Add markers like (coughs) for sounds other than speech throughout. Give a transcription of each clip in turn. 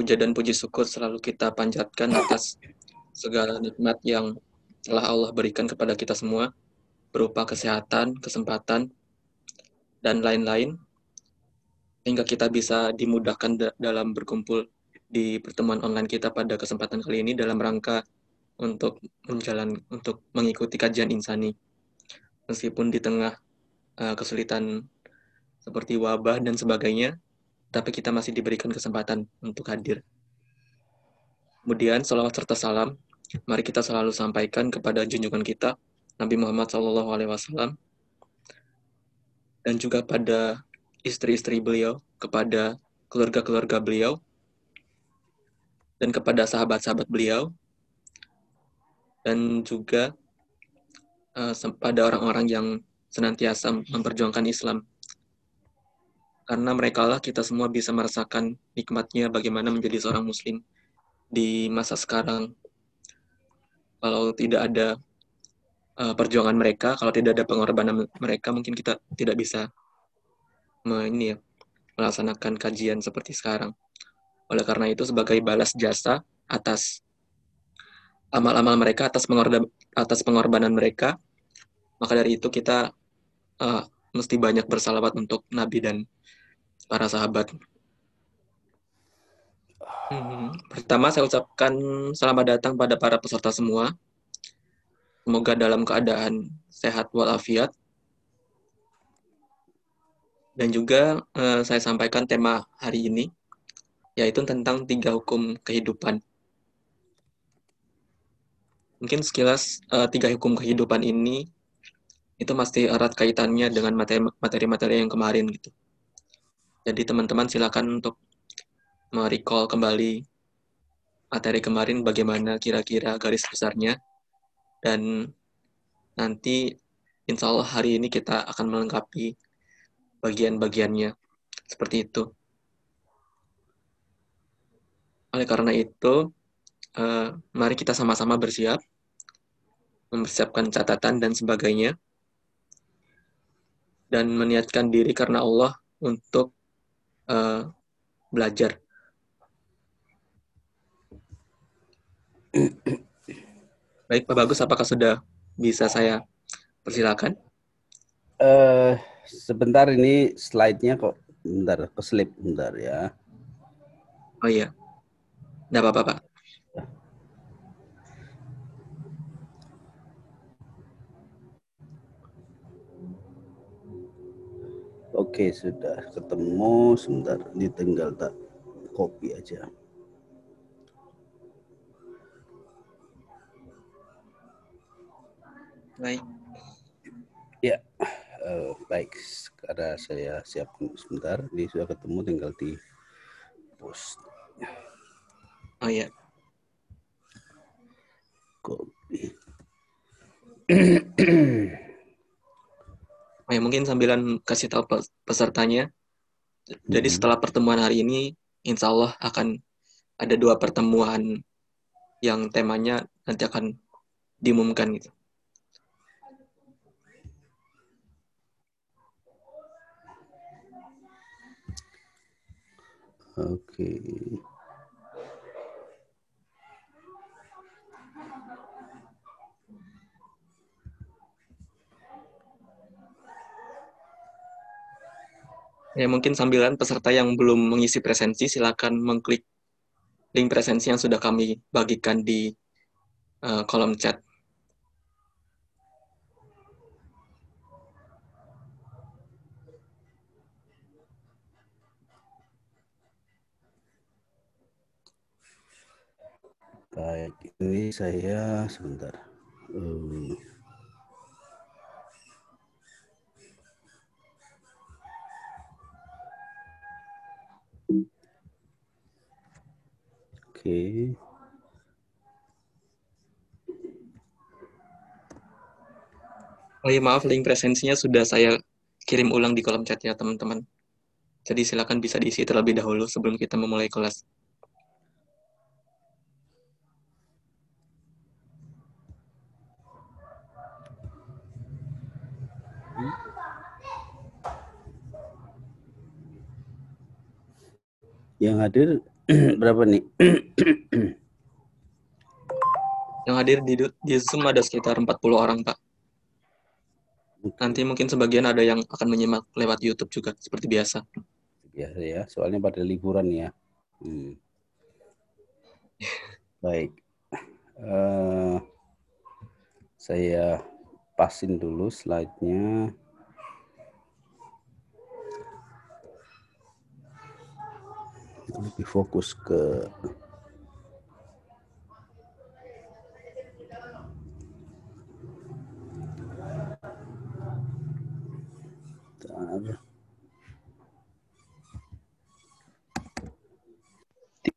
puja dan puji syukur selalu kita panjatkan atas segala nikmat yang telah Allah berikan kepada kita semua, berupa kesehatan, kesempatan, dan lain-lain, hingga kita bisa dimudahkan dalam berkumpul di pertemuan online kita pada kesempatan kali ini dalam rangka untuk menjalan untuk mengikuti kajian insani. Meskipun di tengah uh, kesulitan seperti wabah dan sebagainya, tapi kita masih diberikan kesempatan untuk hadir. Kemudian, salawat serta salam, mari kita selalu sampaikan kepada junjungan kita, Nabi Muhammad SAW, dan juga pada istri-istri beliau, kepada keluarga-keluarga beliau, dan kepada sahabat-sahabat beliau, dan juga uh, pada orang-orang yang senantiasa memperjuangkan Islam karena mereka lah kita semua bisa merasakan nikmatnya bagaimana menjadi seorang muslim di masa sekarang. Kalau tidak ada uh, perjuangan mereka, kalau tidak ada pengorbanan mereka, mungkin kita tidak bisa ini ya, melaksanakan kajian seperti sekarang. Oleh karena itu, sebagai balas jasa atas amal-amal mereka, atas, pengorban, atas pengorbanan mereka, maka dari itu kita uh, mesti banyak bersalawat untuk Nabi dan para sahabat. Hmm, pertama saya ucapkan selamat datang pada para peserta semua. Semoga dalam keadaan sehat walafiat. Dan juga eh, saya sampaikan tema hari ini, yaitu tentang tiga hukum kehidupan. Mungkin sekilas eh, tiga hukum kehidupan ini itu masih erat kaitannya dengan materi-materi yang kemarin gitu. Jadi teman-teman silakan untuk merecall kembali materi kemarin bagaimana kira-kira garis besarnya dan nanti insya Allah hari ini kita akan melengkapi bagian-bagiannya seperti itu. Oleh karena itu, uh, mari kita sama-sama bersiap, mempersiapkan catatan dan sebagainya, dan meniatkan diri karena Allah untuk uh, belajar. Baik, Pak Bagus, apakah sudah bisa saya persilakan? Uh, sebentar ini slide-nya kok bentar keselip bentar ya. Oh iya. Tidak apa-apa, Pak. Oke, sudah ketemu. Sebentar, ini tinggal tak copy aja. Baik. Ya, uh, baik. Karena saya siap sebentar, ini sudah ketemu, tinggal di post. Oh ya. Copy. (clears throat) Oh, ya, mungkin sambilan kasih tahu pesertanya. Jadi hmm. setelah pertemuan hari ini, insya Allah akan ada dua pertemuan yang temanya nanti akan diumumkan gitu. Oke. Okay. Ya, mungkin sambilan peserta yang belum mengisi presensi, silakan mengklik link presensi yang sudah kami bagikan di uh, kolom chat. Baik, ini saya sebentar. Uh, Oke. Oh iya maaf, link presensinya sudah saya kirim ulang di kolom chat ya teman-teman. Jadi silakan bisa diisi terlebih dahulu sebelum kita memulai kelas. Yang hadir (clears throat) berapa nih? (clears throat) Yang hadir di, di Zoom ada sekitar 40 orang, Pak. Nanti mungkin sebagian ada yang akan menyimak lewat YouTube juga, seperti biasa. Biasa ya, soalnya pada liburan ya. Hmm. (laughs) Baik. Uh, saya pasin dulu slide-nya. Lebih fokus ke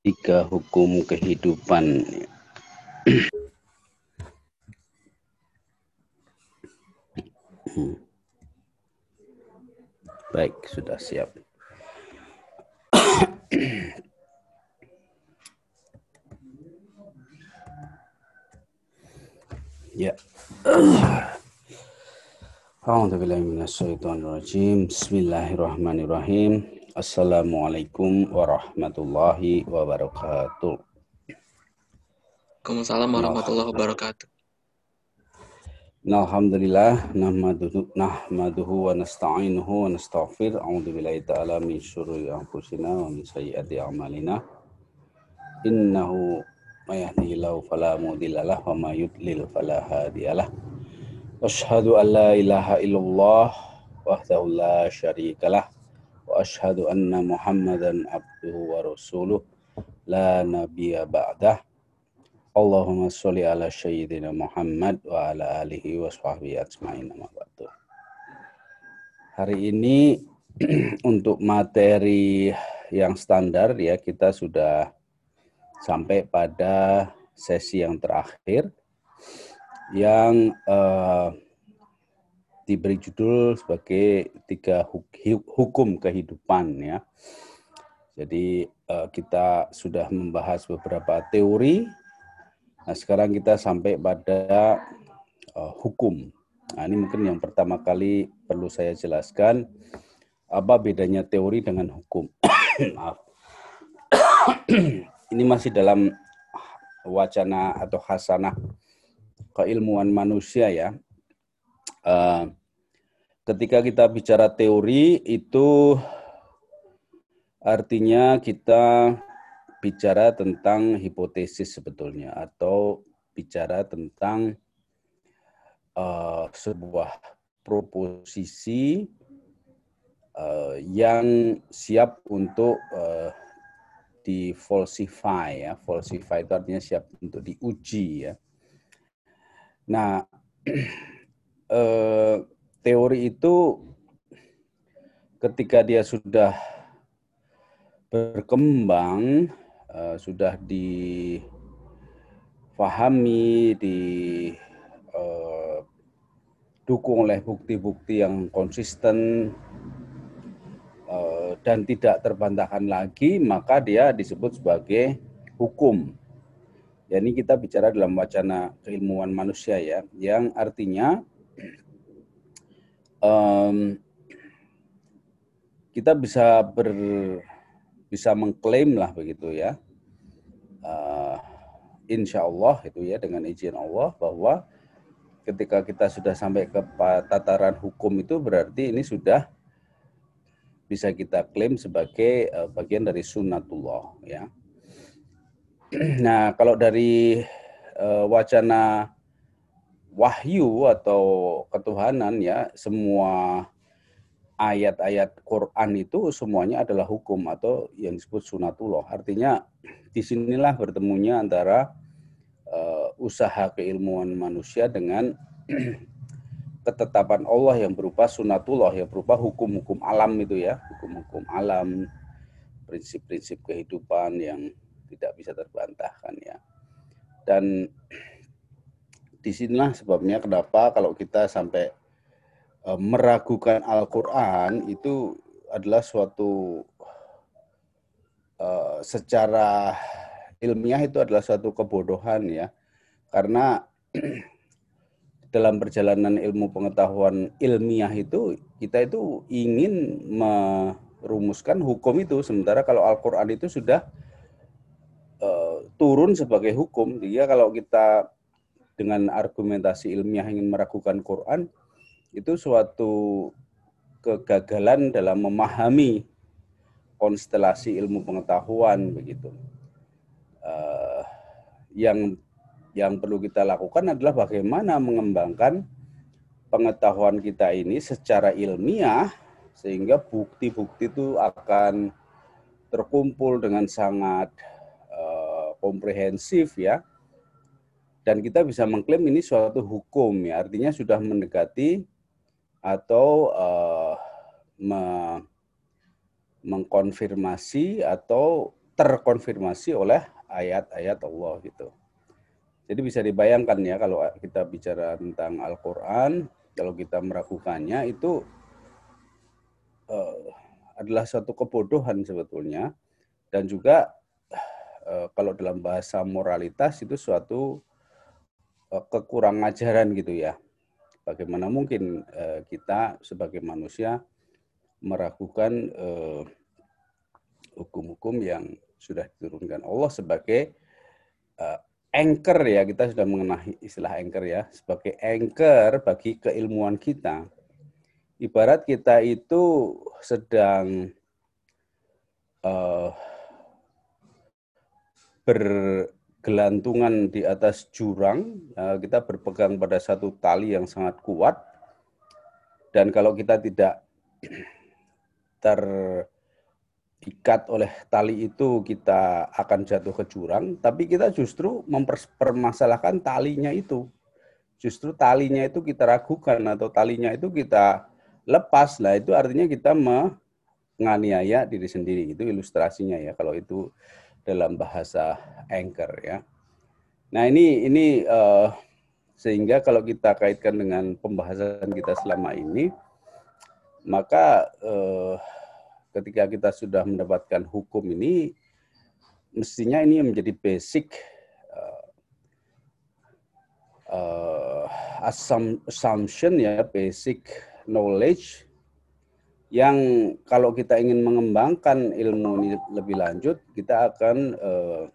tiga hukum kehidupan. Baik, sudah siap. (clears throat) ya. (clears throat) Bismillahirrahmanirrahim. Assalamualaikum warahmatullahi wabarakatuh. Waalaikumsalam warahmatullahi wabarakatuh. Alhamdulillah nahmaduhu nahmaduhu wa nasta'inuhu wa nastaghfir. A'udzu billahi ta'ala min syururi anfusina wa min sayyiati a'malina. Innahu may yahdihillahu fala mudhillalah wa may yudlil fala hadiyalah. Asyhadu an la ilaha illallah wahdahu la syarikalah وأشهد أن محمدا عبده ورسوله لا نبي بعده Allahumma sholli ala sayyidina Muhammad wa ala alihi wa sahbihi ajmain Hari ini (clears throat) untuk materi yang standar ya kita sudah sampai pada sesi yang terakhir yang uh, diberi judul sebagai tiga hukum kehidupan ya. Jadi eh, kita sudah membahas beberapa teori Nah, sekarang kita sampai pada uh, hukum. Nah, ini mungkin yang pertama kali perlu saya jelaskan apa bedanya teori dengan hukum. (coughs) Maaf. (coughs) ini masih dalam wacana atau hasanah keilmuan manusia ya uh, ketika kita bicara teori itu artinya kita bicara tentang hipotesis sebetulnya atau bicara tentang uh, sebuah proposisi uh, yang siap untuk uh, di falsify ya. Falsify itu artinya siap untuk diuji ya. Nah (clears throat) eh, teori itu ketika dia sudah berkembang, eh, sudah difahami, didukung eh, oleh bukti-bukti yang konsisten eh, dan tidak terbantahkan lagi, maka dia disebut sebagai hukum. Ya, ini kita bicara dalam wacana keilmuan manusia ya, yang artinya (clears throat) um, kita bisa ber bisa mengklaim lah begitu ya uh, insya Allah itu ya dengan izin Allah bahwa ketika kita sudah sampai ke tataran hukum itu berarti ini sudah bisa kita klaim sebagai uh, bagian dari sunnatullah ya. (clears throat) Nah kalau dari uh, wacana wahyu atau ketuhanan ya semua ayat-ayat Quran itu semuanya adalah hukum atau yang disebut sunatullah. Artinya di sinilah bertemunya antara uh, usaha keilmuan manusia dengan (clears throat) ketetapan Allah yang berupa sunatullah, yang berupa hukum-hukum alam itu ya, hukum-hukum alam, prinsip-prinsip kehidupan yang tidak bisa terbantahkan ya. Dan (clears throat) di sinilah sebabnya kenapa kalau kita sampai meragukan Al-Quran itu adalah suatu uh, secara ilmiah itu adalah suatu kebodohan ya karena (clears throat) dalam perjalanan ilmu pengetahuan ilmiah itu kita itu ingin merumuskan hukum itu sementara kalau Al-Qur'an itu sudah turun sebagai hukum. Jadi kalau kita dengan argumentasi ilmiah ingin meragukan Quran, itu suatu kegagalan dalam memahami konstelasi ilmu pengetahuan begitu. Uh, yang yang perlu kita lakukan adalah bagaimana mengembangkan pengetahuan kita ini secara ilmiah sehingga bukti-bukti itu akan terkumpul dengan sangat uh, komprehensif ya dan kita bisa mengklaim ini suatu hukum ya artinya sudah mendekati atau uh, me mengkonfirmasi atau terkonfirmasi oleh ayat-ayat Allah gitu. Jadi bisa dibayangkan ya kalau kita bicara tentang Al-Qur'an kalau kita meragukannya itu uh, adalah suatu kebodohan sebetulnya dan juga uh, kalau dalam bahasa moralitas itu suatu uh, kekurang ajaran gitu ya. Bagaimana mungkin uh, kita sebagai manusia meragukan hukum-hukum uh, yang sudah diturunkan Allah sebagai uh, anchor ya kita sudah mengenai istilah anchor ya sebagai anchor bagi keilmuan kita. Ibarat kita itu sedang uh, bergelantungan di atas jurang uh, kita berpegang pada satu tali yang sangat kuat dan kalau kita tidak (clears throat) ter diikat oleh tali itu kita akan jatuh ke jurang, tapi kita justru mempermasalahkan talinya itu. Justru talinya itu kita ragukan atau talinya itu kita lepas. Nah, itu artinya kita menganiaya diri sendiri. Itu ilustrasinya ya kalau itu dalam bahasa anchor ya. Nah, ini ini uh, sehingga kalau kita kaitkan dengan pembahasan kita selama ini maka uh, ketika kita sudah mendapatkan hukum ini, mestinya ini menjadi basic uh, uh, assumption ya, basic knowledge yang kalau kita ingin mengembangkan ilmu ini lebih lanjut, kita akan uh,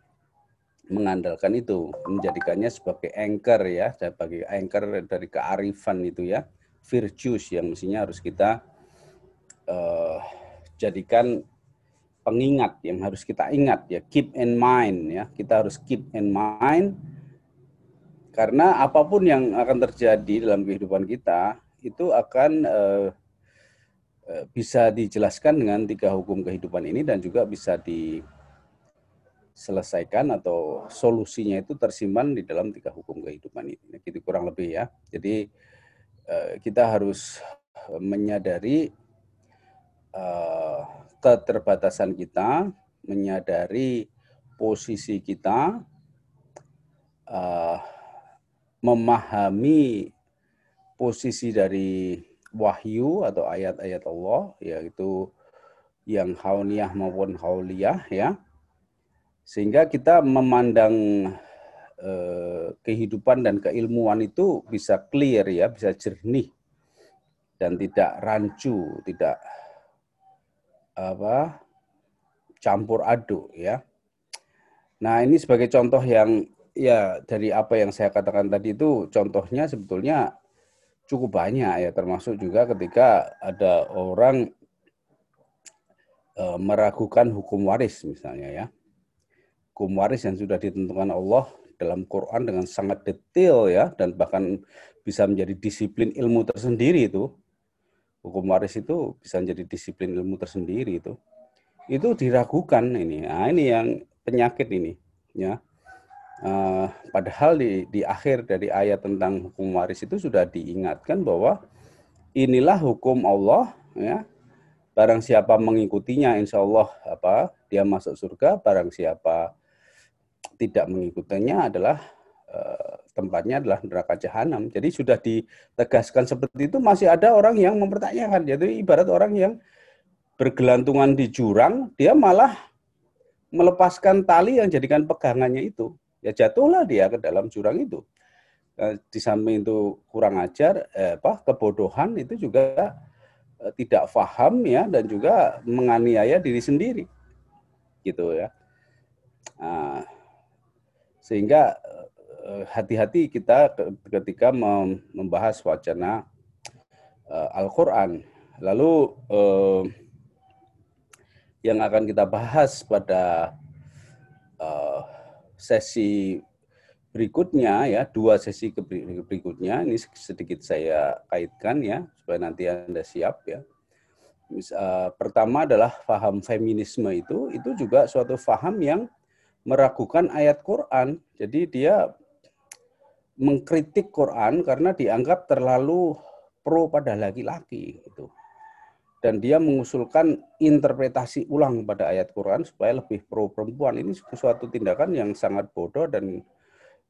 mengandalkan itu, menjadikannya sebagai anchor ya, sebagai anchor dari kearifan itu ya, virtues yang mestinya harus kita uh, jadikan pengingat yang harus kita ingat ya keep in mind ya kita harus keep in mind. Karena apa pun yang akan terjadi dalam kehidupan kita itu akan uh, bisa dijelaskan dengan tiga hukum kehidupan ini dan juga bisa diselesaikan atau solusinya itu tersimpan di dalam tiga hukum kehidupan ini. Gitu kurang lebih ya. Jadi uh, kita harus menyadari uh, keterbatasan kita, menyadari posisi kita, memahami posisi dari wahyu atau ayat-ayat Allah, yaitu yang hauniyah maupun hauliyah, ya, sehingga kita memandang eh, kehidupan dan keilmuan itu bisa clear ya, bisa jernih dan tidak rancu, tidak apa campur aduk ya. Nah, ini sebagai contoh yang ya dari apa yang saya katakan tadi itu contohnya sebetulnya cukup banyak ya termasuk juga ketika ada orang e, meragukan hukum waris misalnya ya. Hukum waris yang sudah ditentukan Allah dalam Quran dengan sangat detail ya dan bahkan bisa menjadi disiplin ilmu tersendiri itu. Hukum waris itu bisa menjadi disiplin ilmu tersendiri itu. Itu diragukan ini. Nah, ini yang penyakit ini ya uh, padahal di di akhir dari ayat tentang hukum waris itu sudah diingatkan bahwa inilah hukum Allah ya barang siapa mengikutinya insya Allah apa dia masuk surga barang siapa tidak mengikutinya adalah uh, tempatnya adalah neraka jahanam. Jadi sudah ditegaskan seperti itu masih ada orang yang mempertanyakan. Jadi ibarat orang yang bergelantungan di jurang, dia malah melepaskan tali yang jadikan pegangannya itu. Ya jatuhlah dia ke dalam jurang itu. Eh, di samping itu kurang ajar, eh, apa kebodohan itu juga eh, tidak paham ya dan juga menganiaya diri sendiri, gitu ya. Nah, Sehingga eh, hati-hati kita ketika membahas wacana eh, Al-Quran. Lalu eh, yang akan kita bahas pada sesi berikutnya ya dua sesi berikutnya ini sedikit saya kaitkan ya supaya nanti anda siap ya pertama adalah faham feminisme itu itu juga suatu faham yang meragukan ayat Quran. Jadi dia mengkritik Quran karena dianggap terlalu pro pada laki-laki gitu. Dan dia mengusulkan interpretasi ulang pada ayat Quran supaya lebih pro perempuan. Ini suatu tindakan yang sangat bodoh dan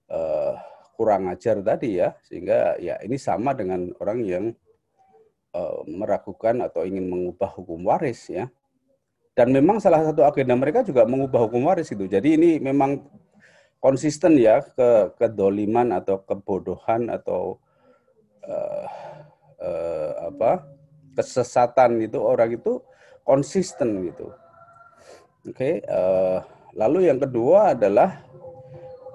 uh, kurang ajar tadi ya. Sehingga ya ini sama dengan orang yang uh, meragukan atau ingin mengubah hukum waris ya. Dan memang salah satu agenda mereka juga mengubah hukum waris itu. Jadi ini memang konsisten ya ke kedoliman atau kebodohan atau uh, uh, apa kesesatan itu orang itu konsisten gitu. Oke, okay, uh, lalu yang kedua adalah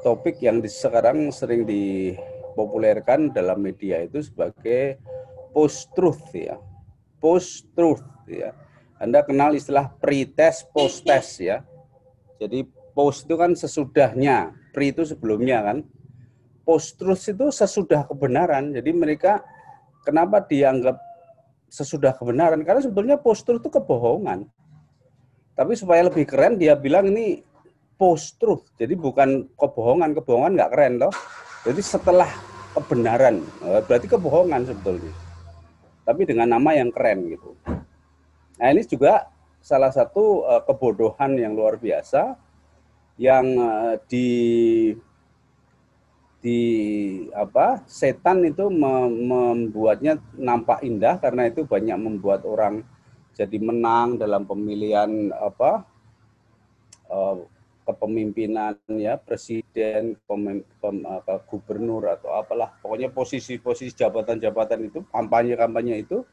topik yang di, sekarang sering dipopulerkan dalam media itu sebagai post truth ya, post truth ya anda kenal istilah pre-test, post-test ya. Jadi post itu kan sesudahnya, pre itu sebelumnya kan. Post-truth itu sesudah kebenaran. Jadi mereka kenapa dianggap sesudah kebenaran? Karena sebetulnya post-truth itu kebohongan. Tapi supaya lebih keren dia bilang ini post-truth. Jadi bukan kebohongan, kebohongan nggak keren loh. Jadi setelah kebenaran, eh, berarti kebohongan sebetulnya. Tapi dengan nama yang keren gitu. Nah ini juga salah satu uh, kebodohan yang luar biasa yang uh, di di apa setan itu membuatnya nampak indah karena itu banyak membuat orang jadi menang dalam pemilihan apa uh, kepemimpinan ya presiden pem, pem, apa, gubernur atau apalah. Pokoknya posisi-posisi jabatan-jabatan itu kampanye-kampanye itu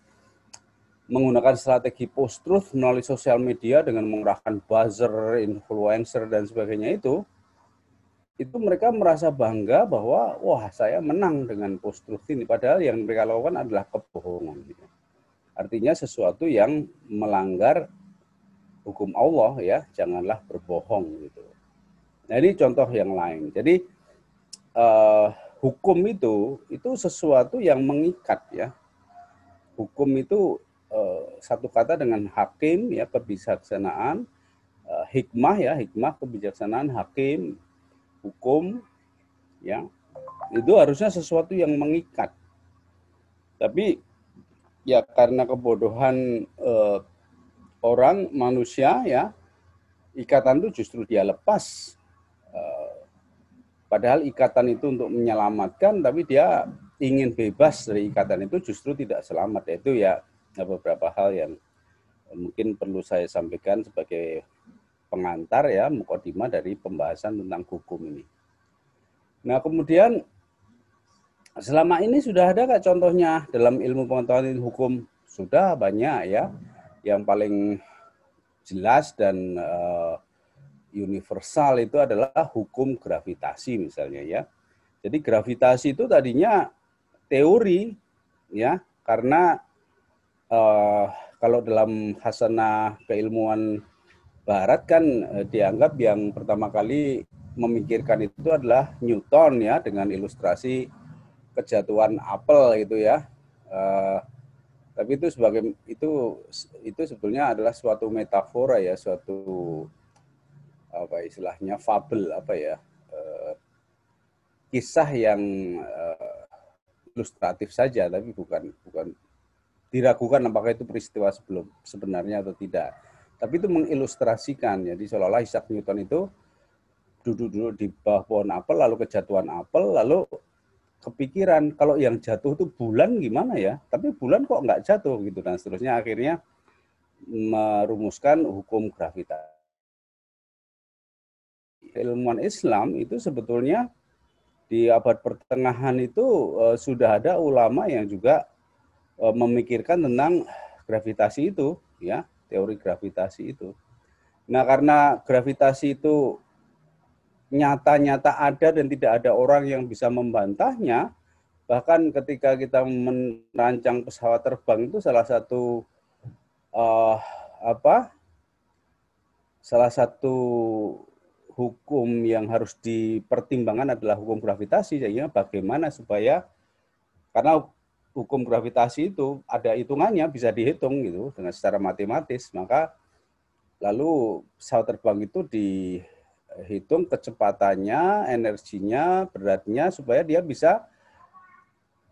menggunakan strategi post truth melalui sosial media dengan mengerahkan buzzer, influencer dan sebagainya itu itu mereka merasa bangga bahwa wah saya menang dengan post truth ini padahal yang mereka lakukan adalah kebohongan gitu. Artinya sesuatu yang melanggar hukum Allah ya, janganlah berbohong gitu. Nah, ini contoh yang lain. Jadi uh, hukum itu itu sesuatu yang mengikat ya. Hukum itu Eh, satu kata dengan hakim ya kebijaksanaan uh, hikmah ya hikmah kebijaksanaan hakim hukum ya itu harusnya sesuatu yang mengikat. Tapi ya karena kebodohan uh, orang manusia ya ikatan itu justru dia lepas. Uh, padahal ikatan itu untuk menyelamatkan tapi dia ingin bebas dari ikatan itu justru tidak selamat. Yaitu ya beberapa hal yang mungkin perlu saya sampaikan sebagai pengantar ya mukadimah dari pembahasan tentang hukum ini. Nah, kemudian selama ini sudah ada kak contohnya dalam ilmu pengetahuan hukum sudah banyak ya yang paling jelas dan uh, universal itu adalah hukum gravitasi misalnya ya. Jadi gravitasi itu tadinya teori ya karena uh, kalau dalam hasanah keilmuan barat kan uh, dianggap yang pertama kali memikirkan itu adalah Newton ya dengan ilustrasi kejatuhan apel gitu ya. Uh, tapi itu sebagai itu itu sebetulnya adalah suatu metafora ya, suatu apa istilahnya fabel apa ya uh, kisah yang uh, ilustratif saja tapi bukan bukan diragukan apakah itu peristiwa sebelum sebenarnya atau tidak. Tapi itu mengilustrasikan, jadi seolah-olah Isaac Newton itu duduk-duduk di bawah pohon apel, lalu kejatuhan apel, lalu kepikiran kalau yang jatuh itu bulan gimana ya? Tapi bulan kok nggak jatuh gitu dan seterusnya akhirnya merumuskan hukum gravitasi. Ilmuwan Islam itu sebetulnya di abad pertengahan itu uh, sudah ada ulama yang juga E, memikirkan tentang gravitasi itu, ya, teori gravitasi itu. Nah, karena gravitasi itu nyata-nyata ada dan tidak ada orang yang bisa membantahnya, bahkan ketika kita merancang pesawat terbang itu salah satu uh, apa salah satu hukum yang harus dipertimbangkan adalah hukum gravitasi jadi bagaimana supaya karena hukum gravitasi itu ada hitungannya bisa dihitung gitu dengan secara matematis. Maka lalu pesawat terbang itu dihitung kecepatannya energinya beratnya supaya dia bisa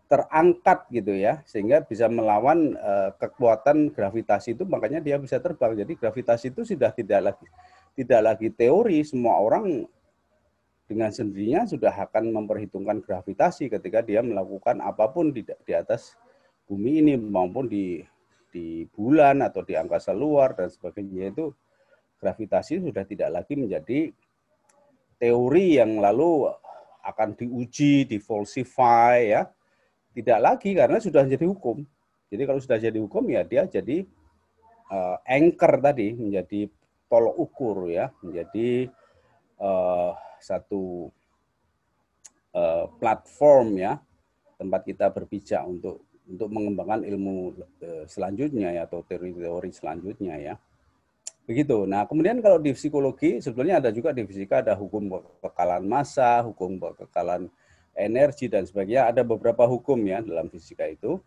terangkat gitu ya sehingga bisa melawan uh, kekuatan gravitasi itu makanya dia bisa terbang. Jadi gravitasi itu sudah tidak lagi tidak lagi teori. Semua orang dengan sendirinya sudah akan memperhitungkan gravitasi ketika dia melakukan apa pun di, di atas bumi ini maupun di di bulan atau di angkasa luar dan sebagainya. Itu gravitasi sudah tidak lagi menjadi teori yang lalu akan diuji, difalsify ya. Tidak lagi karena sudah jadi hukum. Jadi kalau sudah jadi hukum ya dia jadi uh, anchor tadi menjadi tolok ukur ya, menjadi uh, satu uh, platform ya tempat kita berpijak untuk untuk mengembangkan ilmu uh, selanjutnya ya atau teori-teori selanjutnya ya. Begitu. Nah, kemudian kalau di psikologi sebetulnya ada juga di fisika ada hukum kekekalan massa, hukum kekekalan energi dan sebagainya. Ada beberapa hukum ya dalam fisika itu.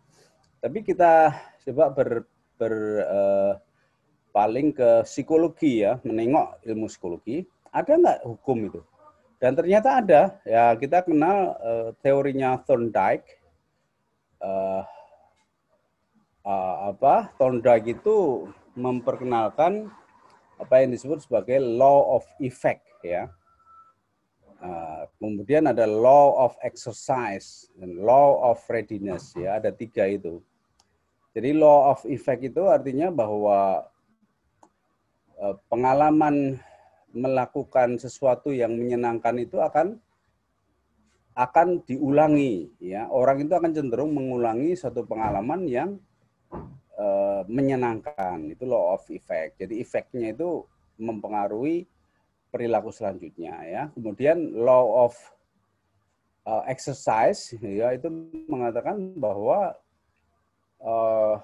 Tapi kita coba ber, ber uh, paling ke psikologi ya, menengok ilmu psikologi. Ada nggak hukum itu? Dan ternyata ada. Ya kita kenal uh, teorinya Thorndike. Uh, uh, apa Thorndike itu memperkenalkan apa yang disebut sebagai law of effect ya Uh, kemudian ada law of exercise dan law of readiness ya ada tiga itu. Jadi law of effect itu artinya bahwa uh, pengalaman melakukan sesuatu yang menyenangkan itu akan akan diulangi ya. Orang itu akan cenderung mengulangi suatu pengalaman yang uh, menyenangkan. Itu law of effect. Jadi efeknya itu mempengaruhi perilaku selanjutnya ya. Kemudian law of uh, exercise ya itu mengatakan bahwa uh,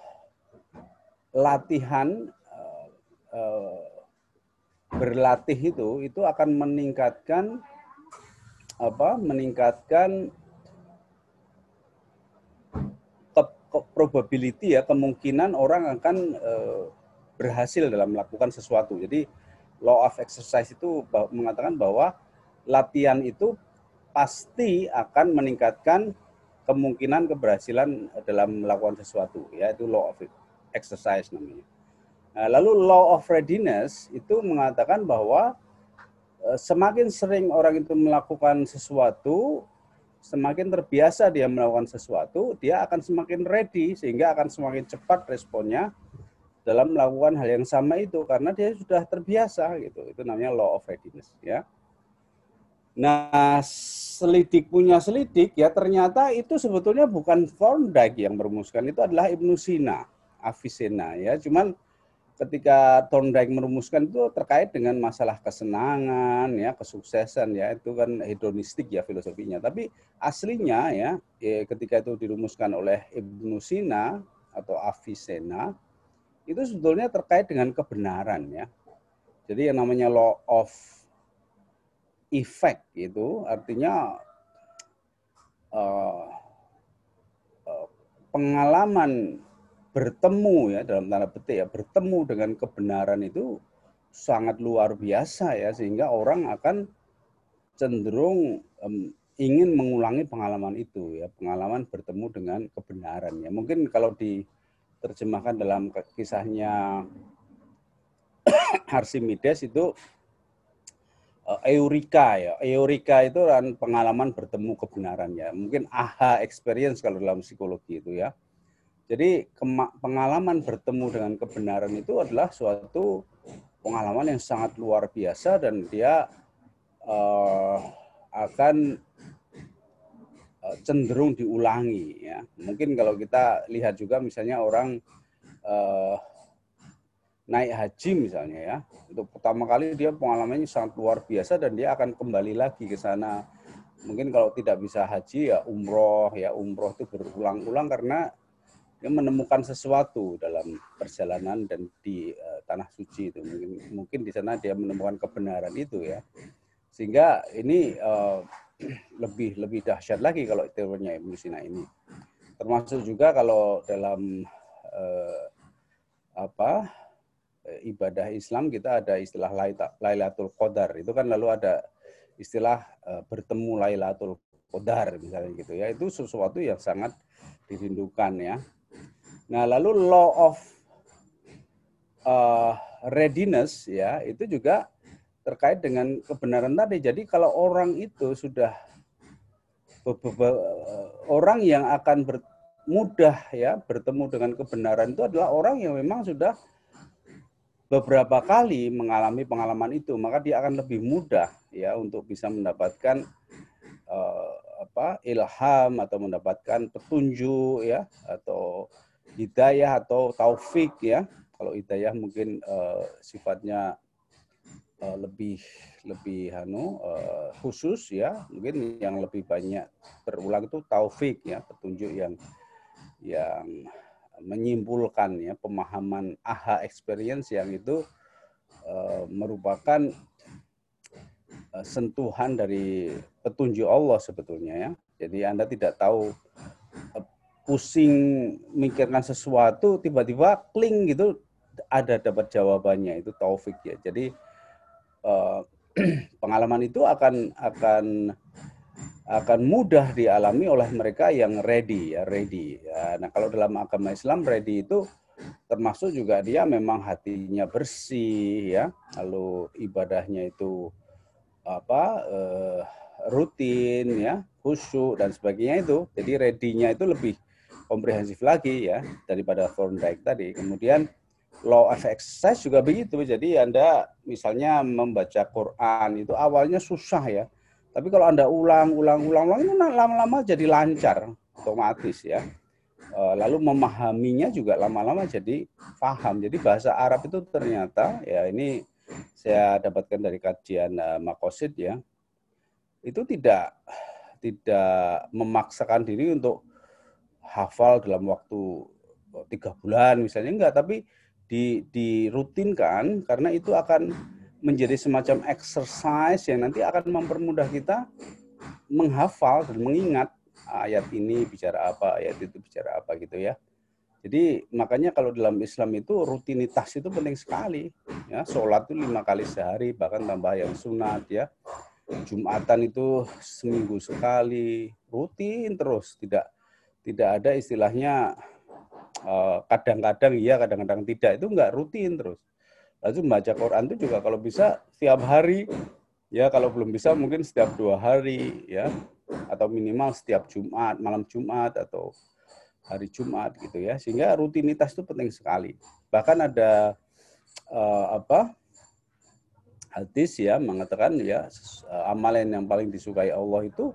latihan uh, uh, berlatih itu itu akan meningkatkan apa? meningkatkan ke, probability ya kemungkinan orang akan uh, berhasil dalam melakukan sesuatu. Jadi law of exercise itu mengatakan bahwa latihan itu pasti akan meningkatkan kemungkinan keberhasilan dalam melakukan sesuatu ya itu law of exercise namanya. Nah, lalu law of readiness itu mengatakan bahwa eh, semakin sering orang itu melakukan sesuatu, semakin terbiasa dia melakukan sesuatu, dia akan semakin ready sehingga akan semakin cepat responnya dalam melakukan hal yang sama itu karena dia sudah terbiasa gitu. Itu namanya law of readiness ya. Nah, selidik punya selidik ya ternyata itu sebetulnya bukan Thorndike yang merumuskan itu adalah Ibnu Sina, Avicenna ya. Cuman ketika Thorndike merumuskan itu terkait dengan masalah kesenangan ya, kesuksesan ya, itu kan hedonistik ya filosofinya. Tapi aslinya ya, ya ketika itu dirumuskan oleh Ibnu Sina atau Avicenna itu sebetulnya terkait dengan kebenaran ya. Jadi yang namanya law of effect itu artinya uh, pengalaman bertemu ya dalam tanda petik ya bertemu dengan kebenaran itu sangat luar biasa ya sehingga orang akan cenderung um, ingin mengulangi pengalaman itu ya pengalaman bertemu dengan kebenaran ya mungkin kalau di terjemahkan dalam kisahnya (coughs) Archimedes itu uh, Eureka ya. Eureka itu kan pengalaman bertemu kebenaran ya. Mungkin aha experience kalau dalam psikologi itu ya. Jadi pengalaman bertemu dengan kebenaran itu adalah suatu pengalaman yang sangat luar biasa dan dia uh, akan Eh, cenderung diulangi ya. Mungkin kalau kita lihat juga misalnya orang uh, naik haji misalnya ya. Untuk pertama kali dia pengalamannya sangat luar biasa dan dia akan kembali lagi ke sana. Mungkin kalau tidak bisa haji ya umroh ya umroh itu berulang-ulang karena dia menemukan sesuatu dalam perjalanan dan di uh, tanah suci itu. Mungkin mungkin di sana dia menemukan kebenaran itu ya. Sehingga ini uh, (clears throat) lebih lebih dahsyat lagi kalau teorinya Ibnu Sina ini. Termasuk juga kalau dalam uh, apa ibadah Islam kita ada istilah Lailatul Qadar. Itu kan lalu ada istilah uh, bertemu Lailatul Qadar misalnya gitu ya. Itu sesuatu yang sangat dirindukan ya Nah, lalu law of uh, readiness ya itu juga terkait dengan kebenaran tadi. Jadi kalau orang itu sudah orang yang akan ber, mudah ya bertemu dengan kebenaran itu adalah orang yang memang sudah beberapa kali mengalami pengalaman itu, maka dia akan lebih mudah ya untuk bisa mendapatkan uh, apa ilham atau mendapatkan petunjuk ya atau hidayah atau taufik ya. Kalau hidayah mungkin uh, sifatnya uh, lebih lebih anu uh, khusus ya. Mungkin yang lebih banyak berulang itu taufik ya, petunjuk yang yang menyimpulkan ya pemahaman aha experience yang itu uh, merupakan uh, sentuhan dari petunjuk Allah sebetulnya ya. Jadi Anda tidak tahu pusing mikirkan sesuatu tiba-tiba kling gitu ada dapat jawabannya. Itu taufik ya. Jadi uh, (clears throat) pengalaman itu akan akan akan mudah dialami oleh mereka yang ready ya ready. Ya. nah kalau dalam agama Islam ready itu termasuk juga dia memang hatinya bersih ya. Lalu ibadahnya itu apa uh, rutin ya khusyuk dan sebagainya itu. Jadi ready-nya itu lebih komprehensif lagi ya daripada Thorndike tadi. Kemudian law of exercise juga begitu. Jadi Anda misalnya membaca Quran itu awalnya susah ya. Tapi kalau Anda ulang, ulang, ulang, ulang itu lama-lama jadi lancar otomatis ya. Eh, lalu memahaminya juga lama-lama jadi paham. Jadi bahasa Arab itu ternyata ya ini saya dapatkan dari kajian uh, Makosid ya. Itu tidak tidak memaksakan diri untuk hafal dalam waktu oh, tiga bulan misalnya enggak tapi di dirutinkan karena itu akan menjadi semacam exercise yang nanti akan mempermudah kita menghafal dan mengingat ayat ini bicara apa ayat itu bicara apa gitu ya. Jadi makanya kalau dalam Islam itu rutinitas itu penting sekali ya. Sholat itu lima kali sehari bahkan tambah yang sunat ya. Jumatan itu seminggu sekali rutin terus tidak tidak ada istilahnya eh, kadang-kadang iya, kadang-kadang tidak. Itu enggak rutin terus. Lalu membaca Quran itu juga kalau bisa setiap hari, ya kalau belum bisa mungkin setiap dua hari, ya atau minimal setiap Jumat, malam Jumat atau hari Jumat gitu ya. Sehingga rutinitas itu penting sekali. Bahkan ada uh, apa hadis ya mengatakan ya amalan yang paling disukai Allah itu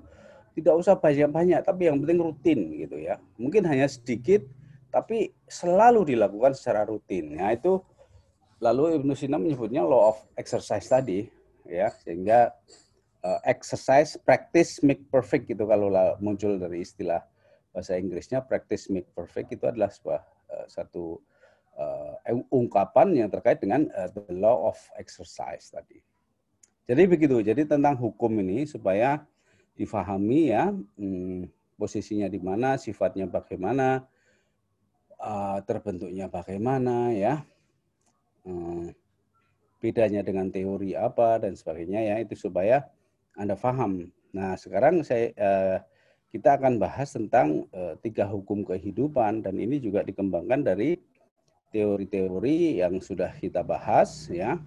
tidak usah banyak-banyak, tapi yang penting rutin gitu ya. Mungkin hanya sedikit, tapi selalu dilakukan secara rutin. Nah itu lalu Ibnu Sina menyebutnya law of exercise tadi, ya sehingga uh, exercise practice make perfect gitu kalau muncul dari istilah bahasa Inggrisnya practice make perfect itu adalah sebuah uh, satu uh, ungkapan yang terkait dengan uh, the law of exercise tadi. Jadi begitu. Jadi tentang hukum ini supaya difahami ya hmm, posisinya di mana, sifatnya bagaimana, uh, terbentuknya bagaimana ya, uh, bedanya dengan teori apa dan sebagainya ya itu supaya anda paham. Nah sekarang saya uh, kita akan bahas tentang uh, tiga hukum kehidupan dan ini juga dikembangkan dari teori-teori yang sudah kita bahas ya,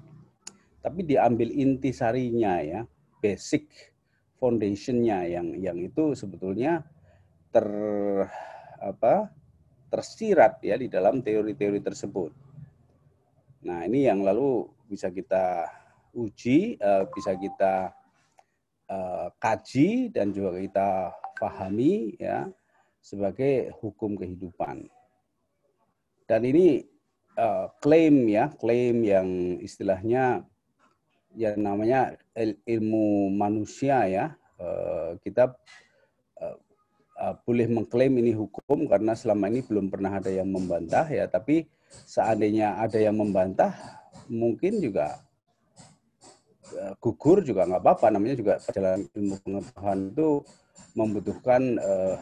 tapi diambil intisarinya ya, basic foundationnya yang yang itu sebetulnya ter apa tersirat ya di dalam teori-teori tersebut. Nah ini yang lalu bisa kita uji, uh, bisa kita uh, kaji dan juga kita pahami ya sebagai hukum kehidupan. Dan ini klaim ya, klaim yang istilahnya yang namanya ilmu manusia ya. Uh, kita uh, uh, boleh mengklaim ini hukum karena selama ini belum pernah ada yang membantah ya, tapi seandainya ada yang membantah mungkin juga gugur juga nggak apa-apa namanya juga perjalanan ilmu pengetahuan itu membutuhkan uh,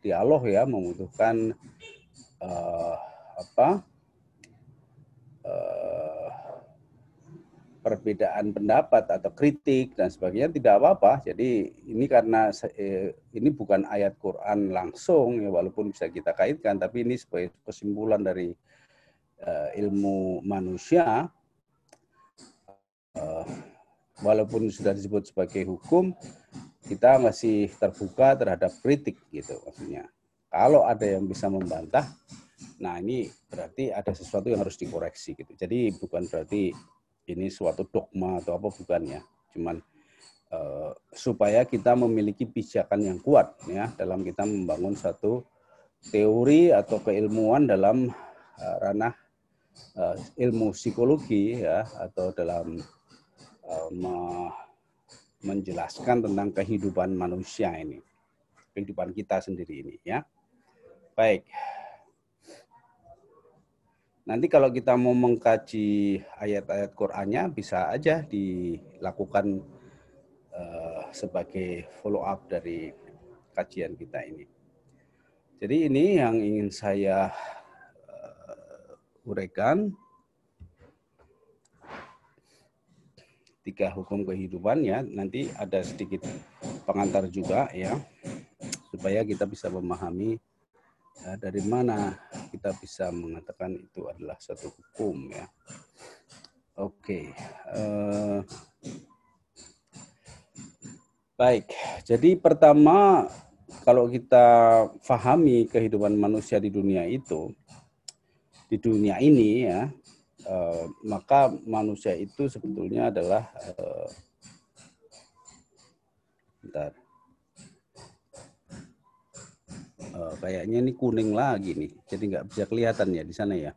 dialog ya membutuhkan uh, apa perbedaan pendapat atau kritik dan sebagainya tidak apa-apa. Jadi ini karena eh, ini bukan ayat Quran langsung ya walaupun bisa kita kaitkan tapi ini sebagai kesimpulan dari uh, ilmu manusia uh, walaupun sudah disebut sebagai hukum kita masih terbuka terhadap kritik gitu maksudnya. Kalau ada yang bisa membantah, nah ini berarti ada sesuatu yang harus dikoreksi gitu. Jadi bukan berarti ini suatu dogma atau apa bukan ya. Cuman uh, supaya kita memiliki pijakan yang kuat ya dalam kita membangun satu teori atau keilmuan dalam uh, ranah uh, ilmu psikologi ya atau dalam me menjelaskan tentang kehidupan manusia ini kehidupan kita sendiri ini ya baik Nanti kalau kita mau mengkaji ayat-ayat Qur'annya bisa aja dilakukan uh, sebagai follow up dari kajian kita ini. Jadi ini yang ingin saya uh, uraikan tiga hukum kehidupan ya. Nanti ada sedikit pengantar juga ya supaya kita bisa memahami ya, dari mana kita bisa mengatakan itu adalah satu hukum ya. Oke. Uh, baik. Jadi pertama kalau kita fahami kehidupan manusia di dunia itu di dunia ini ya, uh, maka manusia itu sebetulnya adalah uh, bentar uh, kayaknya ini kuning lagi nih, jadi nggak bisa kelihatan ya di sana ya.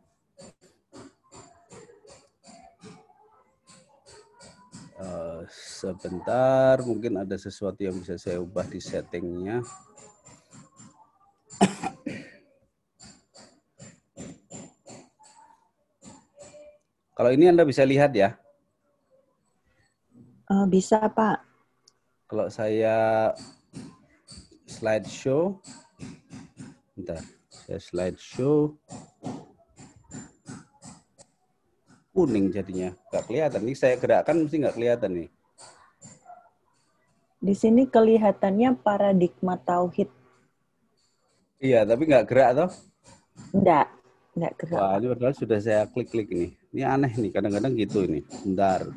Uh, sebentar, mungkin ada sesuatu yang bisa saya ubah di settingnya. Kalau ini Anda bisa lihat ya? Uh, bisa, Pak. Kalau saya slideshow, Bentar, saya slide show. Kuning jadinya, nggak kelihatan. Ini saya gerakkan mesti nggak kelihatan nih. Di sini kelihatannya paradigma tauhid. Iya, tapi nggak gerak toh? Enggak, nggak gerak. Wah, ini padahal sudah saya klik-klik ini. Ini aneh nih, kadang-kadang gitu ini. Bentar,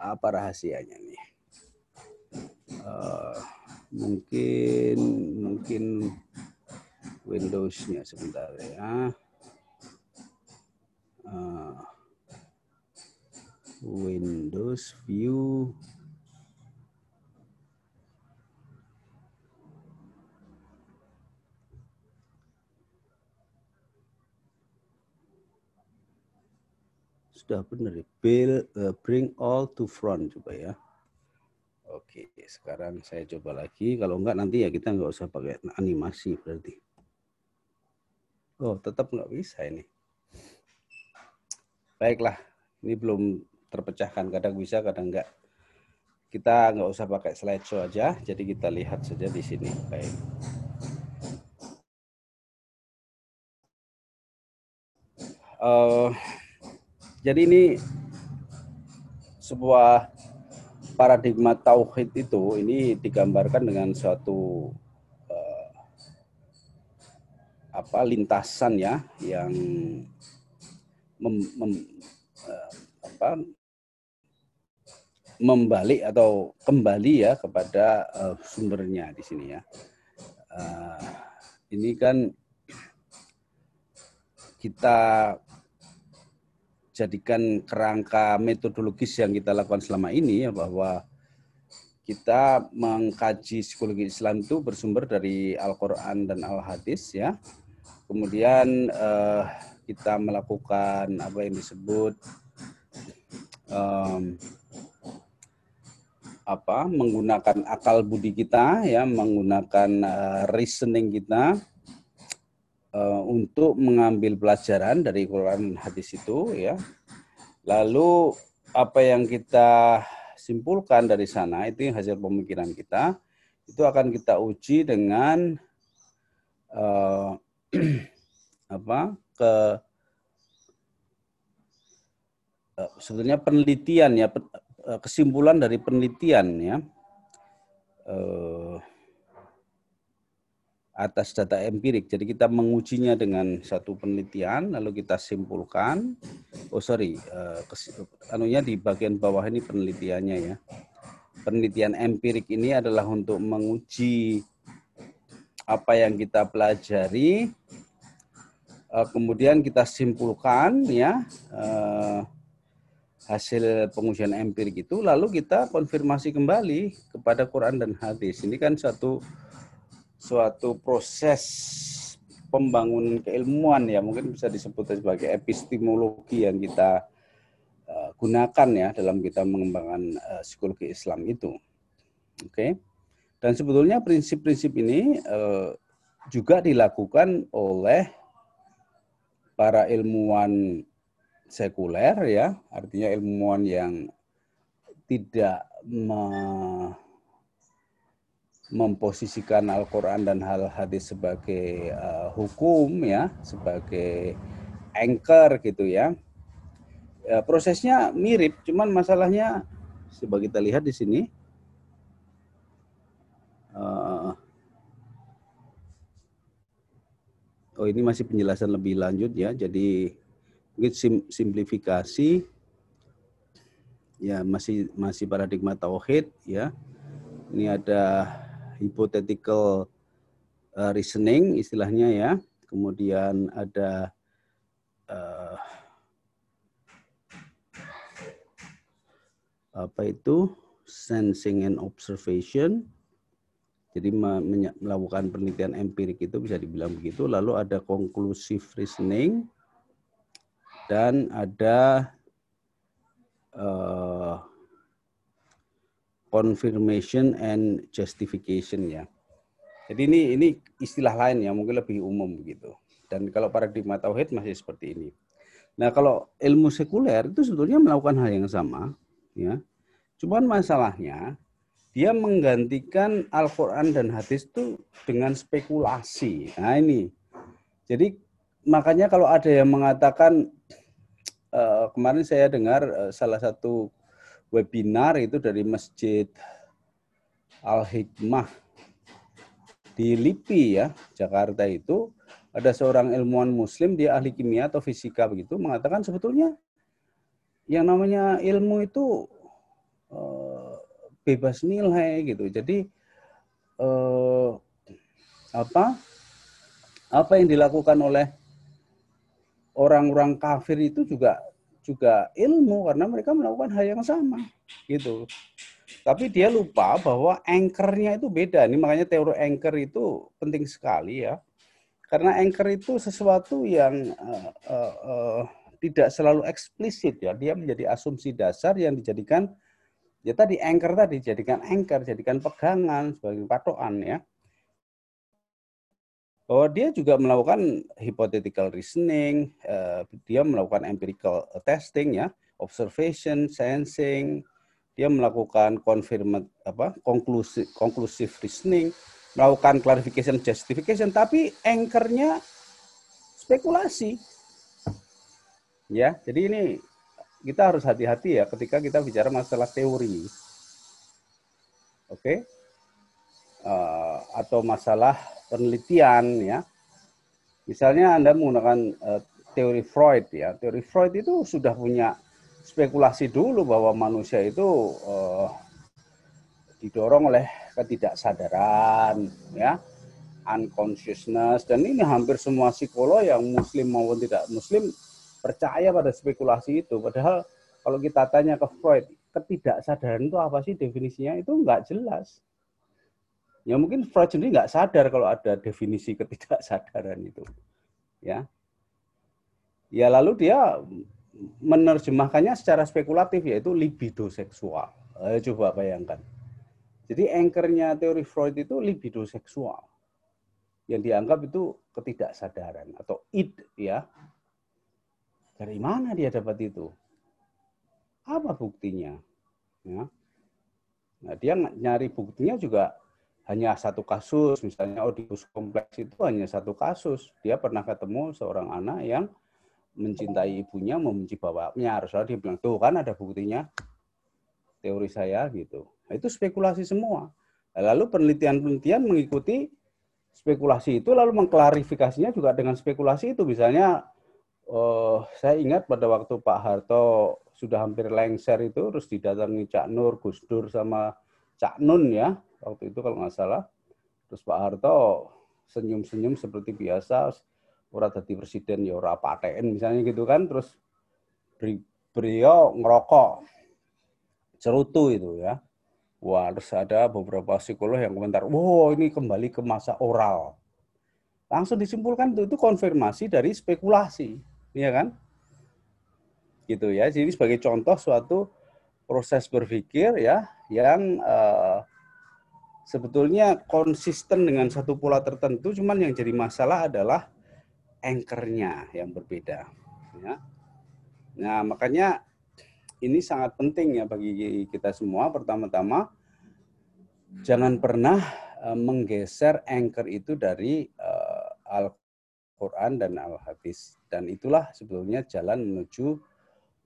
apa rahasianya nih? Uh, mungkin mungkin Windows-nya sebentar ya. Uh, Windows View sudah benar ya. Bill, uh, bring all to front coba ya. Oke, sekarang saya coba lagi. Kalau enggak nanti ya kita nggak usah pakai animasi berarti. Oh, tetap nggak bisa ini. Baiklah, ini belum terpecahkan. Kadang bisa, kadang enggak. Kita nggak usah pakai slideshow aja, jadi kita lihat saja di sini. Baik. Uh, jadi ini sebuah paradigma tauhid itu ini digambarkan dengan suatu apa lintasan ya yang mem, mem, uh, apa, membalik atau kembali ya kepada uh, sumbernya di sini ya. Uh, ini kan kita jadikan kerangka metodologis yang kita lakukan selama ini ya bahwa kita mengkaji psikologi Islam itu bersumber dari Al-Quran dan Al-Hadis ya Kemudian uh, kita melakukan apa yang disebut um, apa menggunakan akal budi kita ya menggunakan uh, reasoning kita uh, untuk mengambil pelajaran dari Quran hadis itu ya. Lalu apa yang kita simpulkan dari sana itu hasil pemikiran kita itu akan kita uji dengan (clears throat) apa ke uh, sebenarnya penelitian ya uh, kesimpulan dari penelitian ya uh, atas data empirik. Jadi kita mengujinya dengan satu penelitian, lalu kita simpulkan. Oh sorry, anunya di bagian bawah ini penelitiannya ya. Penelitian empirik ini adalah untuk menguji apa yang kita pelajari, uh, kemudian kita simpulkan ya uh, hasil pengujian empirik itu, lalu kita konfirmasi kembali kepada Quran dan hadis. Ini kan satu suatu proses pembangunan keilmuan ya mungkin bisa disebut sebagai epistemologi yang kita uh, gunakan ya dalam kita mengembangkan psikologi Islam itu. Oke. Okay? Dan sebetulnya prinsip-prinsip ini uh, juga dilakukan oleh para ilmuwan sekuler ya, artinya ilmuwan yang tidak me memposisikan Al-Quran dan hal hadis sebagai uh, hukum ya, sebagai anchor gitu ya. ya. Prosesnya mirip, cuman masalahnya coba kita lihat di sini. Uh, oh ini masih penjelasan lebih lanjut ya, jadi mungkin sim, simplifikasi ya masih masih paradigma tauhid ya. Ini ada hypothetical uh, reasoning istilahnya ya. Kemudian ada uh, apa itu sensing and observation. Jadi melakukan penelitian empirik itu bisa dibilang begitu. Lalu ada conclusive reasoning dan ada uh, confirmation and justification ya. Jadi ini ini istilah lain ya, mungkin lebih umum begitu. Dan kalau paradigma tauhid masih seperti ini. Nah, kalau ilmu sekuler itu sebetulnya melakukan hal yang sama, ya. Cuman masalahnya dia menggantikan Al-Qur'an dan hadis itu dengan spekulasi. Nah, ini. Jadi makanya kalau ada yang mengatakan uh, kemarin saya dengar uh, salah satu webinar itu dari Masjid Al-Hikmah di LIPI ya, Jakarta itu ada seorang ilmuwan muslim dia ahli kimia atau fisika begitu mengatakan sebetulnya yang namanya ilmu itu uh, bebas nilai gitu. Jadi uh, apa apa yang dilakukan oleh orang-orang kafir itu juga juga ilmu karena mereka melakukan hal yang sama gitu. Tapi dia lupa bahwa anchor-nya itu beda. Ini makanya teori anchor itu penting sekali ya. Karena anchor itu sesuatu yang uh, uh, uh, tidak selalu eksplisit ya. Dia menjadi asumsi dasar yang dijadikan ya tadi anchor tadi dijadikan anchor, jadikan pegangan sebagai patokan ya bahwa dia juga melakukan hypothetical reasoning, uh, dia melakukan empirical testing ya, observation, sensing, dia melakukan confirm apa konklusi conclusive reasoning, melakukan clarification justification, tapi anchornya spekulasi. Ya, jadi ini kita harus hati-hati ya ketika kita bicara masalah teori. Oke. Okay? Uh, atau masalah penelitian ya. Misalnya Anda menggunakan uh, teori Freud ya. Teori Freud itu sudah punya spekulasi dulu bahwa manusia itu uh, didorong oleh ketidaksadaran ya, unconsciousness dan ini hampir semua psikolog yang muslim maupun tidak muslim percaya pada spekulasi itu. Padahal kalau kita tanya ke Freud, ketidaksadaran itu apa sih definisinya? Itu nggak jelas. Ya mungkin Freud sendiri nggak sadar kalau ada definisi ketidaksadaran itu. Ya. Ya lalu dia menerjemahkannya secara spekulatif yaitu libido seksual. Ayo coba bayangkan. Jadi anchornya teori Freud itu libido seksual. Yang dianggap itu ketidaksadaran atau id ya. Dari mana dia dapat itu? Apa buktinya? Ya. Nah, dia nyari buktinya juga hanya satu kasus, misalnya Oedipus kompleks itu hanya satu kasus. Dia pernah ketemu seorang anak yang mencintai ibunya, membenci bapaknya. Harusnya dia bilang, tuh kan ada buktinya. Teori saya gitu. Nah, itu spekulasi semua. Lalu penelitian-penelitian mengikuti spekulasi itu, lalu mengklarifikasinya juga dengan spekulasi itu. Misalnya, uh, saya ingat pada waktu Pak Harto sudah hampir lengser itu, terus didatangi Cak Nur, Gus Dur, sama Cak Nun ya, waktu itu kalau nggak salah. Terus Pak Harto senyum-senyum seperti biasa, ora tadi presiden ya ora paten misalnya gitu kan, terus beliau ngerokok cerutu itu ya. Wah, terus ada beberapa psikolog yang komentar, wow ini kembali ke masa oral. Langsung disimpulkan itu, itu konfirmasi dari spekulasi, ya kan? Gitu ya. Jadi sebagai contoh suatu proses berpikir ya yang uh, sebetulnya konsisten dengan satu pola tertentu, cuman yang jadi masalah adalah anchornya yang berbeda. Ya. Nah makanya ini sangat penting ya bagi kita semua. Pertama-tama jangan pernah uh, menggeser anchor itu dari uh, Al-Quran dan Al-Hadis. Dan itulah sebetulnya jalan menuju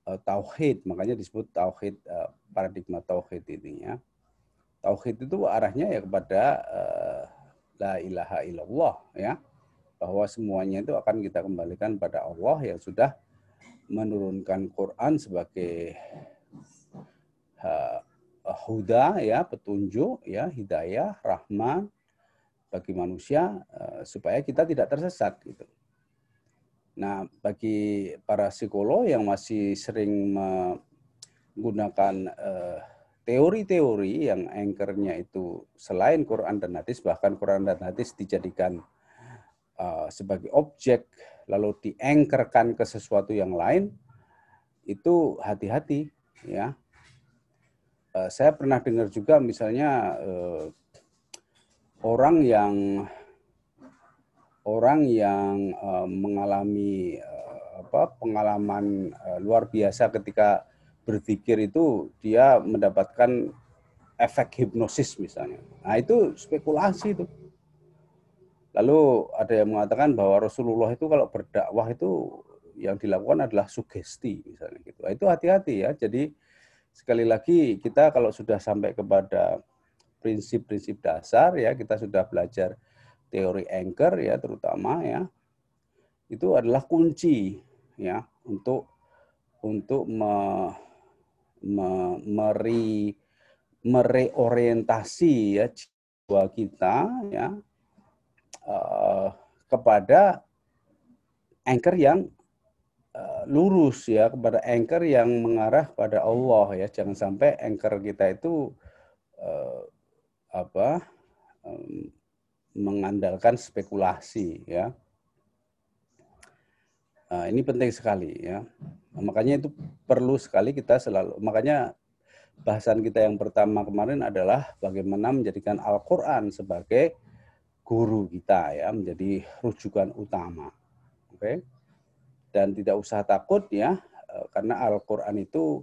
uh, tauhid, makanya disebut tauhid uh, paradigma tauhid ini ya. Tauhid itu arahnya ya kepada uh, la ilaha illallah ya. Bahwa semuanya itu akan kita kembalikan pada Allah yang sudah menurunkan Quran sebagai uh, huda ya, petunjuk ya, hidayah, rahman bagi manusia uh, supaya kita tidak tersesat gitu. Nah, bagi para psikolog yang masih sering menggunakan eh, teori-teori yang anchornya itu selain Quran dan hadis, bahkan Quran dan hadis dijadikan uh, sebagai objek, lalu diangkerkan ke sesuatu yang lain, itu hati-hati ya. Saya pernah dengar juga misalnya orang yang orang yang uh, mengalami uh, apa pengalaman uh, luar biasa ketika berpikir itu dia mendapatkan efek hipnosis misalnya. Nah, itu spekulasi itu. Lalu ada yang mengatakan bahwa Rasulullah itu kalau berdakwah itu yang dilakukan adalah sugesti misalnya gitu. Nah, itu hati-hati ya. Jadi sekali lagi kita kalau sudah sampai kepada prinsip-prinsip dasar ya kita sudah belajar teori anchor ya terutama ya itu adalah kunci ya untuk untuk me, me, meri, mereorientasi ya jiwa kita ya uh, kepada anchor yang uh, lurus ya kepada anchor yang mengarah pada Allah ya jangan sampai anchor kita itu uh, apa mengandalkan spekulasi ya. Nah, ini penting sekali ya. Nah, makanya itu perlu sekali kita selalu makanya bahasan kita yang pertama kemarin adalah bagaimana menjadikan Al-Qur'an sebagai guru kita ya, menjadi rujukan utama. Oke. Dan tidak usah takut ya eh, karena Al-Qur'an itu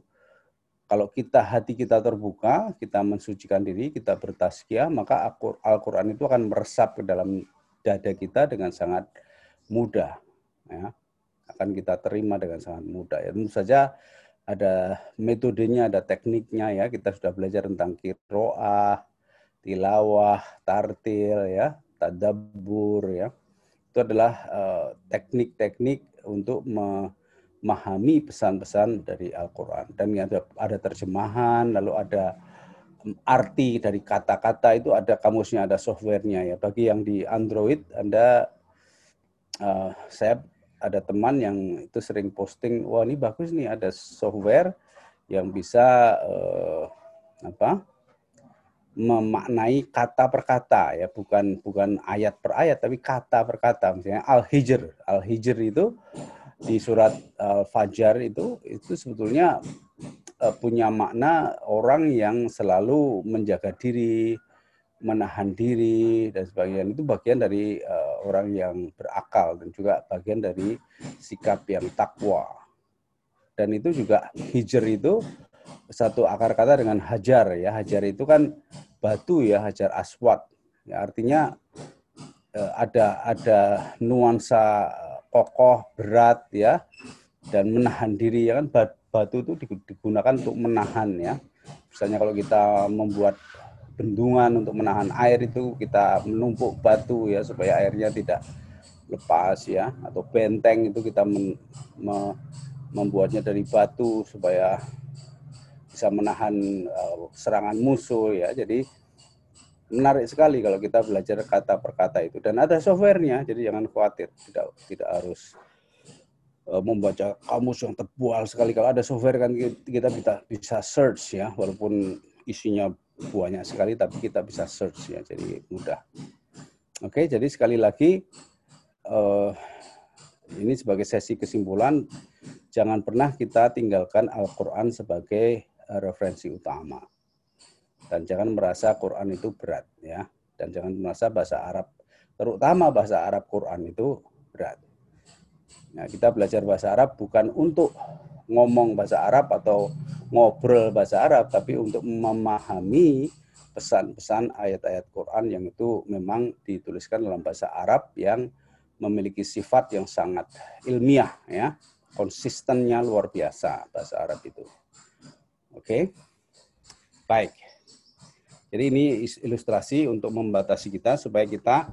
kalau kita hati kita terbuka, kita mensucikan diri, kita bertaskia, maka Al-Quran itu akan meresap ke dalam dada kita dengan sangat mudah. Ya. Akan kita terima dengan sangat mudah. Ya, tentu saja ada metodenya, ada tekniknya ya. Kita sudah belajar tentang kiroah, tilawah, tartil, ya, tadabur, ya. Itu adalah eh, teknik-teknik uh, untuk me memahami pesan-pesan dari Al-Quran. Dan ada, ada terjemahan, lalu ada arti dari kata-kata itu ada kamusnya, ada softwarenya ya. Bagi yang di Android, Anda, uh, saya ada teman yang itu sering posting, wah ini bagus nih ada software yang bisa uh, apa memaknai kata per kata ya bukan bukan ayat per ayat tapi kata per kata misalnya al hijr al hijr itu di surat uh, Fajar itu itu sebetulnya uh, punya makna orang yang selalu menjaga diri, menahan diri dan sebagainya itu bagian dari uh, orang yang berakal dan juga bagian dari sikap yang takwa. Dan itu juga hijr itu satu akar kata dengan hajar ya. Hajar itu kan batu ya, hajar aswad. Ya, artinya ada ada nuansa kokoh, berat ya. Dan menahan diri ya kan. Batu itu digunakan untuk menahan ya. Misalnya kalau kita membuat bendungan untuk menahan air itu kita menumpuk batu ya supaya airnya tidak lepas ya. Atau benteng itu kita men, me, membuatnya dari batu supaya bisa menahan uh, serangan musuh ya. Jadi menarik sekali kalau kita belajar kata per kata itu. Dan ada softwarenya jadi jangan khawatir. Tidak tidak harus uh, membaca kamus yang tebal sekali. Kalau ada software kan kita bisa bisa search ya walaupun isinya banyak sekali tapi kita bisa search ya jadi mudah. Oke jadi sekali lagi uh, ini sebagai sesi kesimpulan jangan pernah kita tinggalkan Al-Quran sebagai referensi utama dan jangan merasa Quran itu berat ya. Dan jangan merasa bahasa Arab terutama bahasa Arab Quran itu berat. Nah, kita belajar bahasa Arab bukan untuk ngomong bahasa Arab atau ngobrol bahasa Arab, tapi untuk memahami pesan-pesan ayat-ayat Quran yang itu memang dituliskan dalam bahasa Arab yang memiliki sifat yang sangat ilmiah ya. Konsistennya luar biasa bahasa Arab itu. Oke? Okay? baik jadi ini ilustrasi untuk membatasi kita supaya kita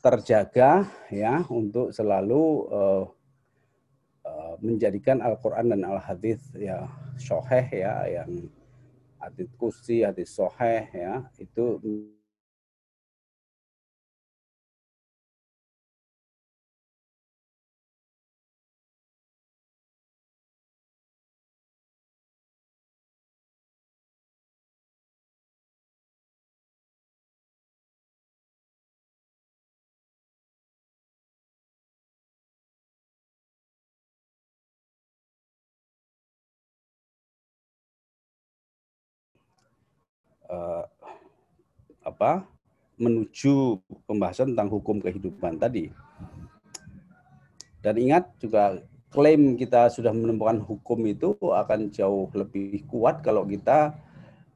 terjaga ya untuk selalu uh, uh, menjadikan Al-Qur'an dan Al-Hadis ya soheh ya yang hadis kursi, hadis soheh ya itu uh, apa menuju pembahasan tentang hukum kehidupan tadi. Dan ingat juga klaim kita sudah menemukan hukum itu akan jauh lebih kuat kalau kita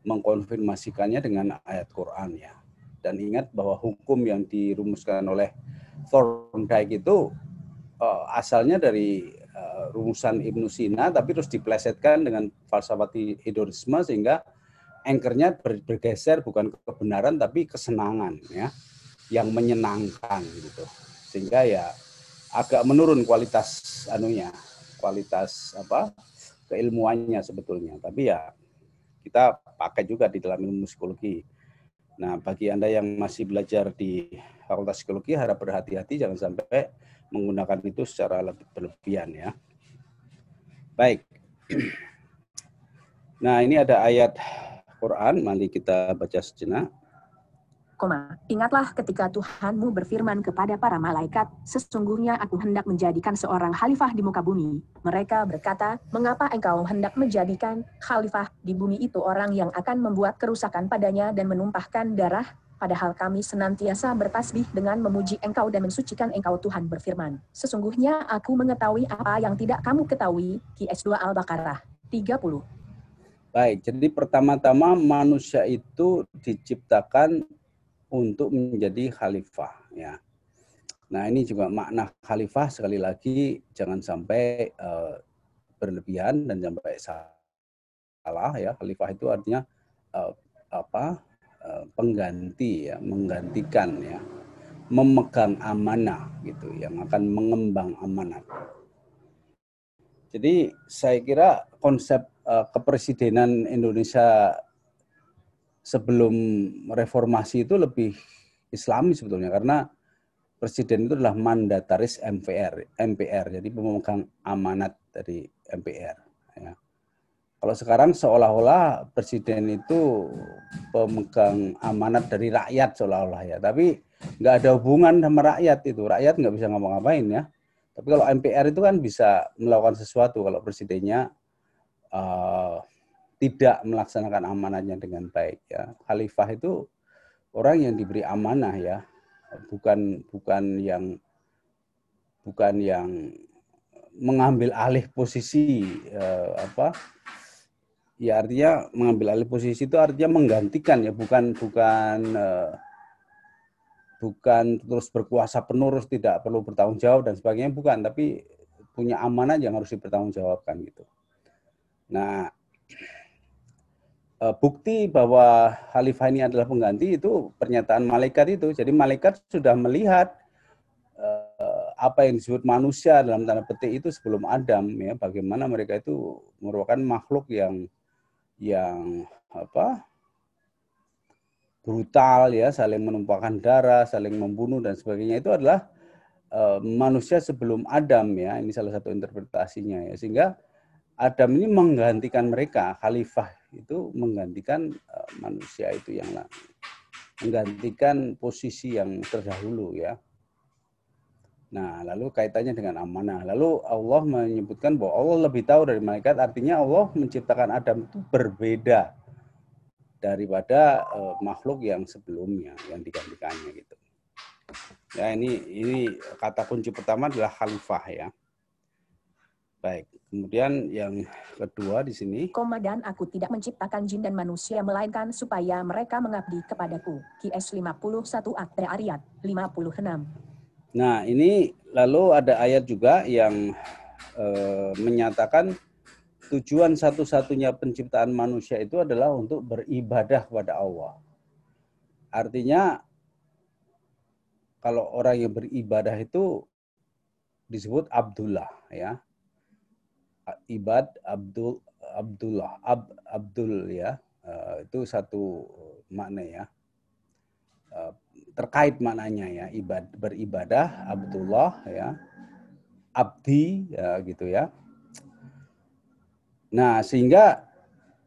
mengkonfirmasikannya dengan ayat Quran ya. Dan ingat bahwa hukum yang dirumuskan oleh Thorndike itu uh, asalnya dari uh, rumusan Ibnu Sina tapi terus diplesetkan dengan falsafat hedonisme sehingga anchornya bergeser bukan kebenaran tapi kesenangan ya. Yang menyenangkan gitu. Sehingga ya agak menurun kualitas anunya kualitas apa keilmuannya sebetulnya. Tapi ya kita pakai juga di dalam ilmu psikologi. Nah bagi anda yang masih belajar di fakultas psikologi harap berhati-hati jangan sampai menggunakan itu secara lebih berlebihan ya. Baik. (clears throat) Nah ini ada ayat Quran. Mari kita baca sejenak. Koma, ingatlah ketika Tuhanmu berfirman kepada para malaikat, sesungguhnya aku hendak menjadikan seorang khalifah di muka bumi. Mereka berkata, mengapa engkau hendak menjadikan khalifah di bumi itu orang yang akan membuat kerusakan padanya dan menumpahkan darah? Padahal kami senantiasa bertasbih dengan memuji engkau dan mensucikan engkau Tuhan berfirman. Sesungguhnya aku mengetahui apa yang tidak kamu ketahui. QS2 Al-Baqarah 30. Baik, jadi pertama-tama manusia itu diciptakan untuk menjadi khalifah ya. Nah, ini juga makna khalifah sekali lagi jangan sampai uh, berlebihan dan sampai salah ya. Khalifah itu artinya uh, apa? Uh, pengganti ya, menggantikan ya. Memegang amanah gitu yang akan mengembang amanah. Jadi saya kira konsep uh, kepresidenan Indonesia sebelum reformasi itu lebih Islami sebetulnya karena presiden itu adalah mandataris MPR, MPR jadi pemegang amanat dari MPR. Ya. Kalau sekarang seolah-olah presiden itu pemegang amanat dari rakyat seolah-olah ya, tapi nggak ada hubungan sama rakyat itu. Rakyat nggak bisa ngomong ngapain ya Tapi kalau MPR itu kan bisa melakukan sesuatu kalau presidennya uh, tidak melaksanakan amanahnya dengan baik ya. Khalifah itu orang yang diberi amanah ya, bukan bukan yang bukan yang mengambil alih posisi uh, apa ya artinya mengambil alih posisi itu artinya menggantikan ya bukan bukan uh, bukan terus berkuasa penerus tidak perlu bertanggung jawab dan sebagainya bukan tapi punya amanah yang harus dipertanggungjawabkan gitu. Nah, eh, bukti bahwa khalifah ini adalah pengganti itu pernyataan malaikat itu. Jadi malaikat sudah melihat eh, apa yang disebut manusia dalam tanda petik itu sebelum Adam ya, bagaimana mereka itu merupakan makhluk yang yang apa brutal ya, saling menumpahkan darah, saling membunuh dan sebagainya itu adalah uh, manusia sebelum Adam ya. Ini salah satu interpretasinya ya. Sehingga Adam ini menggantikan mereka, khalifah itu menggantikan uh, manusia itu yang menggantikan posisi yang terdahulu ya. Nah, lalu kaitannya dengan amanah. Lalu Allah menyebutkan bahwa Allah lebih tahu dari malaikat, artinya Allah menciptakan Adam itu berbeda daripada uh, makhluk yang sebelumnya yang digantikannya gitu. Ya ini ini kata kunci pertama adalah khalifah ya. Baik, kemudian yang kedua di sini. Komandan aku tidak menciptakan jin dan manusia melainkan supaya mereka mengabdi kepadaku. QS 51 Akte Ayat 56. Nah, ini lalu ada ayat juga yang eh, menyatakan tujuan satu-satunya penciptaan manusia itu adalah untuk beribadah kepada Allah. Artinya kalau orang yang beribadah itu disebut Abdullah ya. Ibad Abdul Abdullah Ab, Abdul ya. Uh, itu satu makna ya. Uh, terkait maknanya ya, ibad beribadah Abdullah ya. Abdi ya gitu ya Nah, sehingga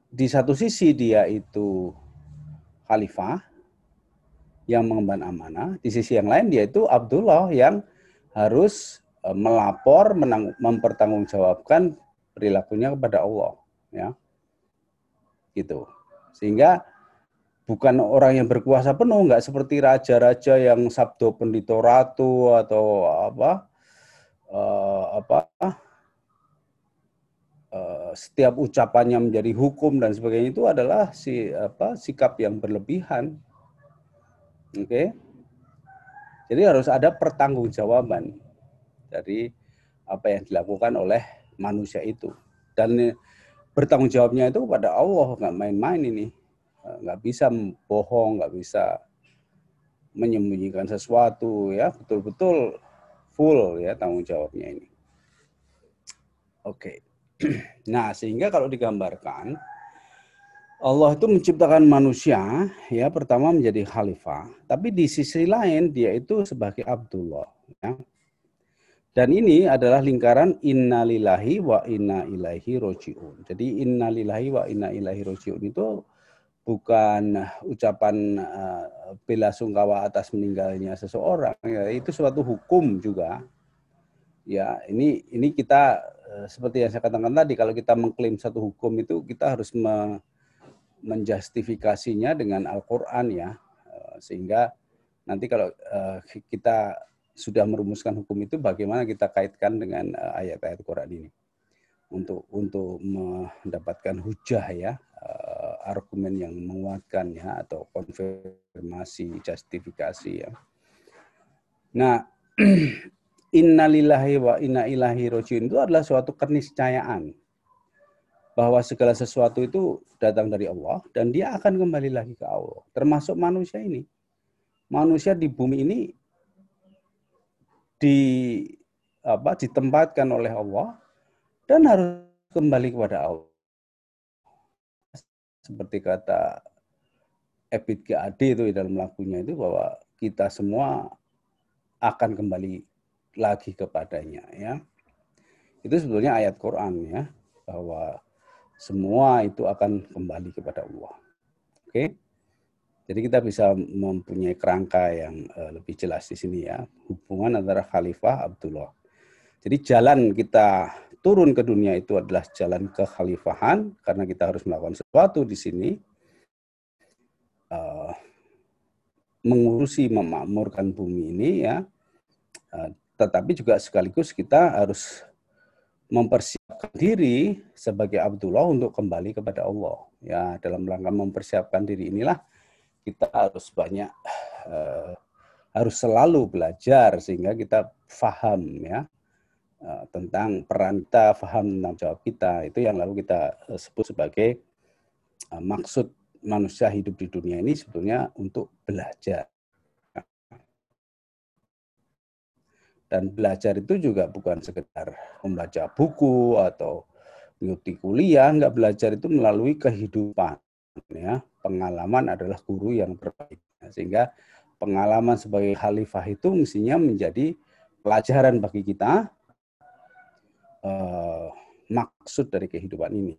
di satu sisi dia itu khalifah yang mengemban amanah, di sisi yang lain dia itu Abdullah yang harus melapor, menang, mempertanggungjawabkan perilakunya kepada Allah, ya. Gitu. Sehingga bukan orang yang berkuasa penuh, nggak seperti raja-raja yang sabdo pendito ratu atau apa, uh, apa Eh, setiap ucapannya menjadi hukum dan sebagainya itu adalah si apa sikap yang berlebihan. Oke. Okay? Jadi harus ada pertanggungjawaban dari apa yang dilakukan oleh manusia itu. Dan bertanggung jawabnya itu kepada Allah, nggak main-main ini. Eh, nggak bisa bohong, nggak bisa menyembunyikan sesuatu ya, betul-betul full ya tanggung jawabnya ini. Oke. Okay. (clears throat) Nah, sehingga kalau digambarkan Allah itu menciptakan manusia ya pertama menjadi khalifah, tapi di sisi lain dia itu sebagai Abdullah ya. Dan ini adalah lingkaran innalillahi wa inna ilaihi rojiun. Jadi innalillahi wa inna ilaihi rojiun itu bukan ucapan uh, bela sungkawa atas meninggalnya seseorang ya, itu suatu hukum juga. Ya, ini ini kita Eh, seperti yang saya katakan tadi, kalau kita mengklaim satu hukum itu kita harus me, menjustifikasinya dengan Al-Quran ya, eh, sehingga nanti kalau uh, kita sudah merumuskan hukum itu, bagaimana kita kaitkan dengan ayat-ayat Quran ini? Untuk untuk mendapatkan hujah ya, uh, argumen yang menguatkan ya atau konfirmasi, justifikasi ya. Nah (clears throat) innalillahi wa inna ilahi rojiun itu adalah suatu keniscayaan bahwa segala sesuatu itu datang dari Allah dan dia akan kembali lagi ke Allah. Termasuk manusia ini. Manusia di bumi ini di apa ditempatkan oleh Allah dan harus kembali kepada Allah seperti kata Ebit GAD itu dalam lagunya itu bahwa kita semua akan kembali lagi kepadanya ya. Itu sebetulnya ayat Quran ya bahwa semua itu akan kembali kepada Allah. Oke. Jadi kita bisa mempunyai kerangka yang uh, lebih jelas di sini ya, hubungan antara Khalifah Abdullah. Jadi jalan kita turun ke dunia itu adalah jalan kekhalifahan karena kita harus melakukan sesuatu di sini uh, mengurusi memakmurkan bumi ini ya uh, tetapi juga sekaligus kita harus mempersiapkan diri sebagai Abdullah untuk kembali kepada Allah. Ya, dalam rangka mempersiapkan diri inilah kita harus banyak uh, harus selalu belajar sehingga kita faham ya uh, tentang peran kita, faham tentang jawab kita. Itu yang lalu kita uh, sebut sebagai maksud manusia hidup di dunia ini sebetulnya untuk belajar. Dan belajar itu juga bukan sekedar membaca buku atau mengikuti kuliah, enggak belajar itu melalui kehidupan. Ya, pengalaman adalah guru yang terbaik. Sehingga pengalaman sebagai khalifah itu mestinya menjadi pelajaran bagi kita eh, maksud dari kehidupan ini,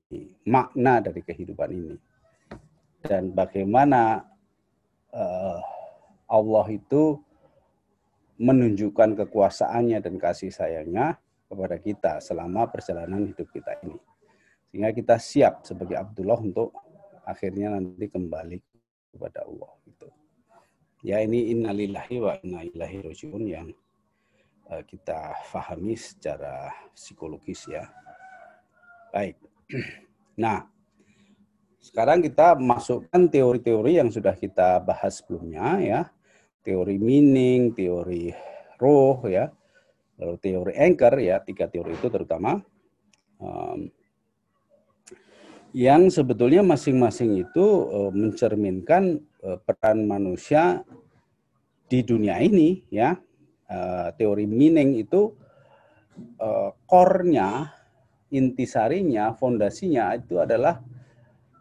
makna dari kehidupan ini, dan bagaimana eh, Allah itu menunjukkan kekuasaannya dan kasih sayangnya kepada kita selama perjalanan hidup kita ini. Sehingga kita siap sebagai Abdullah untuk akhirnya nanti kembali kepada Allah. Gitu. Ya ini innalillahi wa inna ilahi rojiun yang uh, kita fahami secara psikologis ya. Baik. (clears throat) Nah, sekarang kita masukkan teori-teori yang sudah kita bahas sebelumnya ya teori meaning, teori roh ya, lalu teori anchor ya, tiga teori itu terutama um, yang sebetulnya masing-masing itu uh, mencerminkan uh, peran manusia di dunia ini ya. Uh, teori meaning itu core-nya, intisarinya, fondasinya itu adalah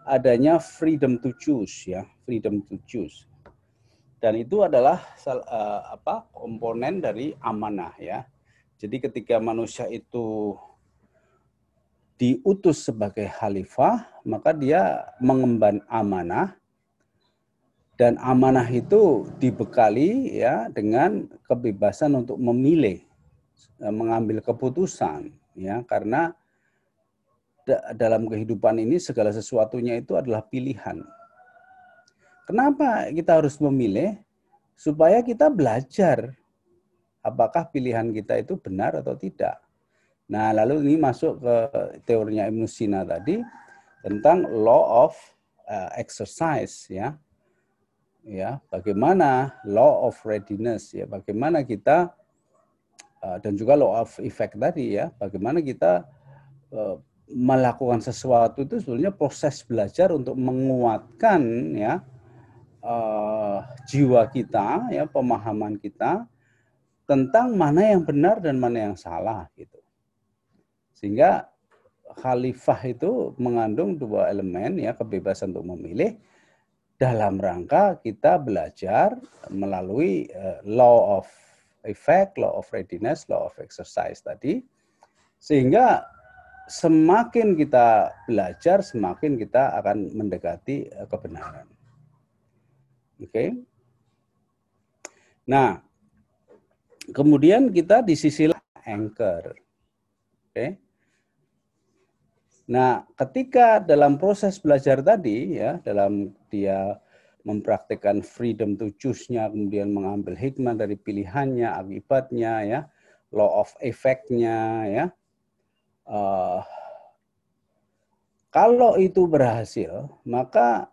adanya freedom to choose ya, freedom to choose dan itu adalah apa komponen dari amanah ya. Jadi ketika manusia itu diutus sebagai khalifah, maka dia mengemban amanah dan amanah itu dibekali ya dengan kebebasan untuk memilih eh, mengambil keputusan ya karena dalam kehidupan ini segala sesuatunya itu adalah pilihan Kenapa kita harus memilih? Supaya kita belajar apakah pilihan kita itu benar atau tidak. Nah, lalu ini masuk ke teorinya Ibn Sina tadi tentang law of uh, exercise ya. Ya, bagaimana law of readiness ya, bagaimana kita uh, dan juga law of effect tadi ya, bagaimana kita uh, melakukan sesuatu itu sebenarnya proses belajar untuk menguatkan ya uh, jiwa kita, ya pemahaman kita tentang mana yang benar dan mana yang salah gitu. Sehingga khalifah itu mengandung dua elemen ya kebebasan untuk memilih dalam rangka kita belajar melalui uh, law of effect, law of readiness, law of exercise tadi sehingga semakin kita belajar semakin kita akan mendekati uh, kebenaran. Oke. Okay. Nah, kemudian kita di sisi anchor. Oke. Okay. Nah, ketika dalam proses belajar tadi ya, dalam dia mempraktikkan freedom to choose-nya, kemudian mengambil hikmah dari pilihannya, akibatnya ya, law of effect-nya ya. Uh, kalau itu berhasil, maka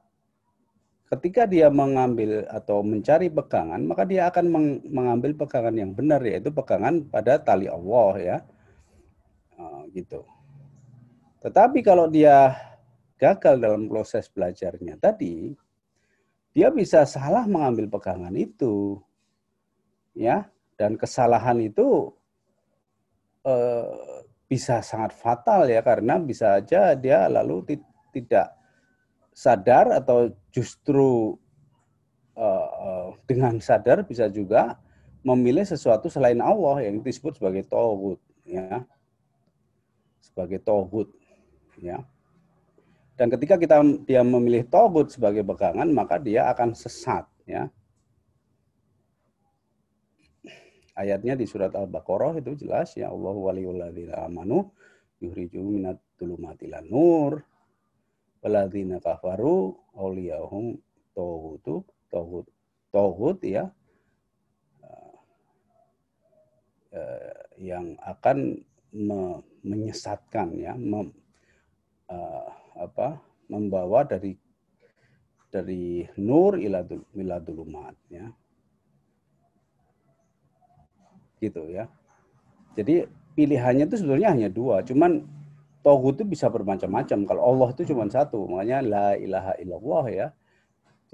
ketika dia mengambil atau mencari pegangan, maka dia akan mengambil pegangan yang benar, yaitu pegangan pada tali Allah ya, uh, gitu. Tetapi kalau dia gagal dalam proses belajarnya tadi, dia bisa salah mengambil pegangan itu, ya, dan kesalahan itu uh, bisa sangat fatal ya, karena bisa aja dia lalu tidak sadar atau justru uh, uh, dengan sadar bisa juga memilih sesuatu selain Allah yang disebut sebagai tauhid ya. Sebagai tauhid ya. Dan ketika kita dia memilih tauhid sebagai pegangan maka dia akan sesat ya. Ayatnya di surat Al-Baqarah itu jelas ya Allah waliyul ladzina amanu yukhrijuhum minat tulumati nur waladzina kafaru auliyahum tauhutu tauhut tauhut ya eh, yang akan me, menyesatkan ya uh, apa membawa dari dari nur iladul miladulumat ya. Gitu ya. Jadi pilihannya itu sebetulnya hanya dua. Cuman tohut itu bisa bermacam-macam. Kalau Allah itu cuma satu. Makanya la ilaha illallah ya.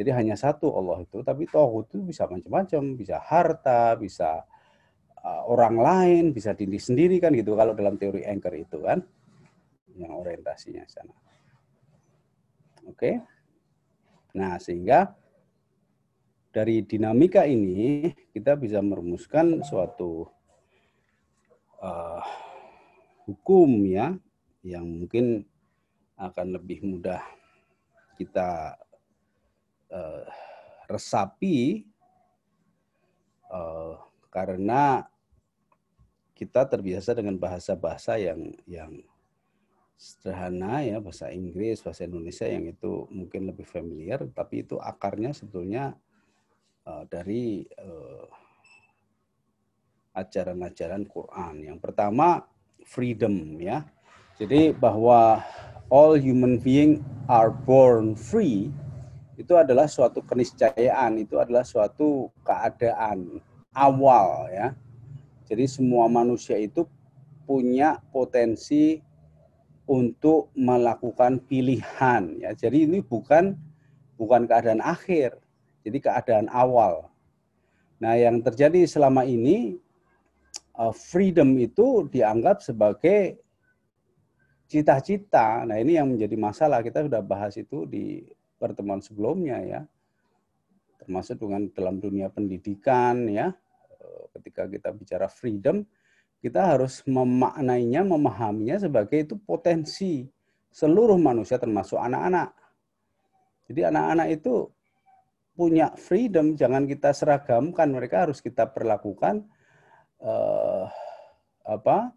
Jadi hanya satu Allah itu. Tapi tohut itu bisa macam-macam. Bisa harta bisa uh, orang lain, bisa diri sendiri kan gitu. Kalau dalam teori anchor itu kan yang orientasinya sana. Oke. Nah, sehingga dari dinamika ini kita bisa merumuskan suatu uh, hukum ya yang mungkin akan lebih mudah kita uh, resapi uh, karena kita terbiasa dengan bahasa-bahasa yang yang sederhana ya bahasa Inggris bahasa Indonesia yang itu mungkin lebih familiar tapi itu akarnya sebetulnya uh, dari uh, ajaran-ajaran Quran. Yang pertama freedom ya. Jadi bahwa all human being are born free itu adalah suatu keniscayaan itu adalah suatu keadaan awal ya. Jadi semua manusia itu punya potensi untuk melakukan pilihan ya. Jadi ini bukan bukan keadaan akhir, jadi keadaan awal. Nah, yang terjadi selama ini uh, freedom itu dianggap sebagai cita-cita. Nah, ini yang menjadi masalah. Kita sudah bahas itu di pertemuan sebelumnya ya. Termasuk dengan dalam dunia pendidikan ya ketika kita bicara freedom, kita harus memaknainya, memahaminya sebagai itu potensi seluruh manusia termasuk anak-anak. Jadi anak-anak itu punya freedom, jangan kita seragamkan, mereka harus kita perlakukan uh, apa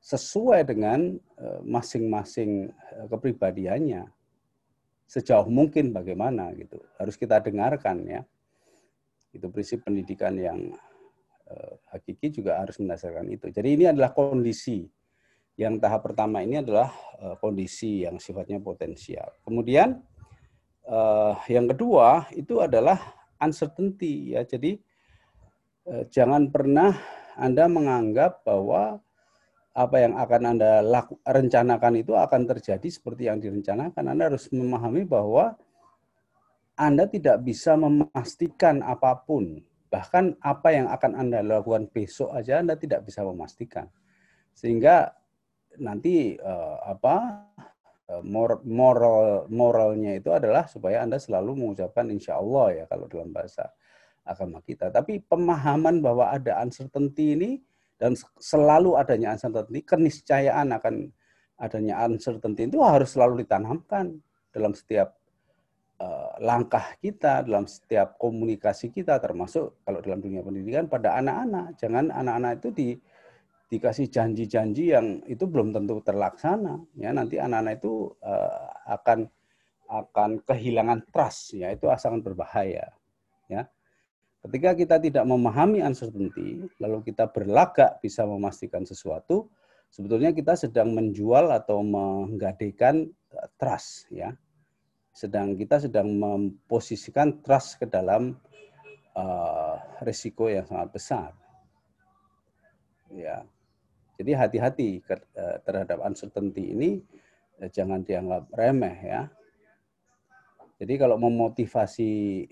sesuai dengan eh, masing-masing uh, kepribadiannya sejauh mungkin bagaimana gitu harus kita dengarkan ya itu prinsip pendidikan yang Eh, hakiki juga harus mendasarkan itu. Jadi ini adalah kondisi. Yang tahap pertama ini adalah eh, kondisi yang sifatnya potensial. Kemudian eh, yang kedua itu adalah uncertainty ya. Jadi jangan pernah Anda menganggap bahwa apa yang akan Anda laku, rencanakan itu akan terjadi seperti yang direncanakan. Anda harus memahami bahwa Anda tidak bisa memastikan apa pun Bahkan apa yang akan Anda lakukan besok aja Anda tidak bisa memastikan. Sehingga nanti uh, apa uh, moral moralnya itu adalah supaya Anda selalu mengucapkan insya Allah ya kalau dalam bahasa agama kita. Tapi pemahaman bahwa ada uncertainty ini dan selalu adanya uncertainty, keniscayaan akan adanya uncertainty itu harus selalu ditanamkan dalam setiap Eh, langkah kita dalam setiap komunikasi kita termasuk kalau dalam dunia pendidikan pada anak-anak. Jangan anak-anak itu di dikasih janji-janji yang itu belum tentu terlaksana. Ya nanti anak-anak itu uh, akan akan kehilangan trust. Ya itu sangat berbahaya. Ya ketika kita tidak memahami uncertainty lalu kita berlagak bisa memastikan sesuatu sebetulnya kita sedang menjual atau menggadekan eh, trust. Ya sedang kita sedang memposisikan trust ke dalam uh, risiko yang sangat besar. Ya. Jadi hati-hati uh, terhadap uncertainty ini uh, jangan dianggap remeh ya. Jadi kalau memotivasi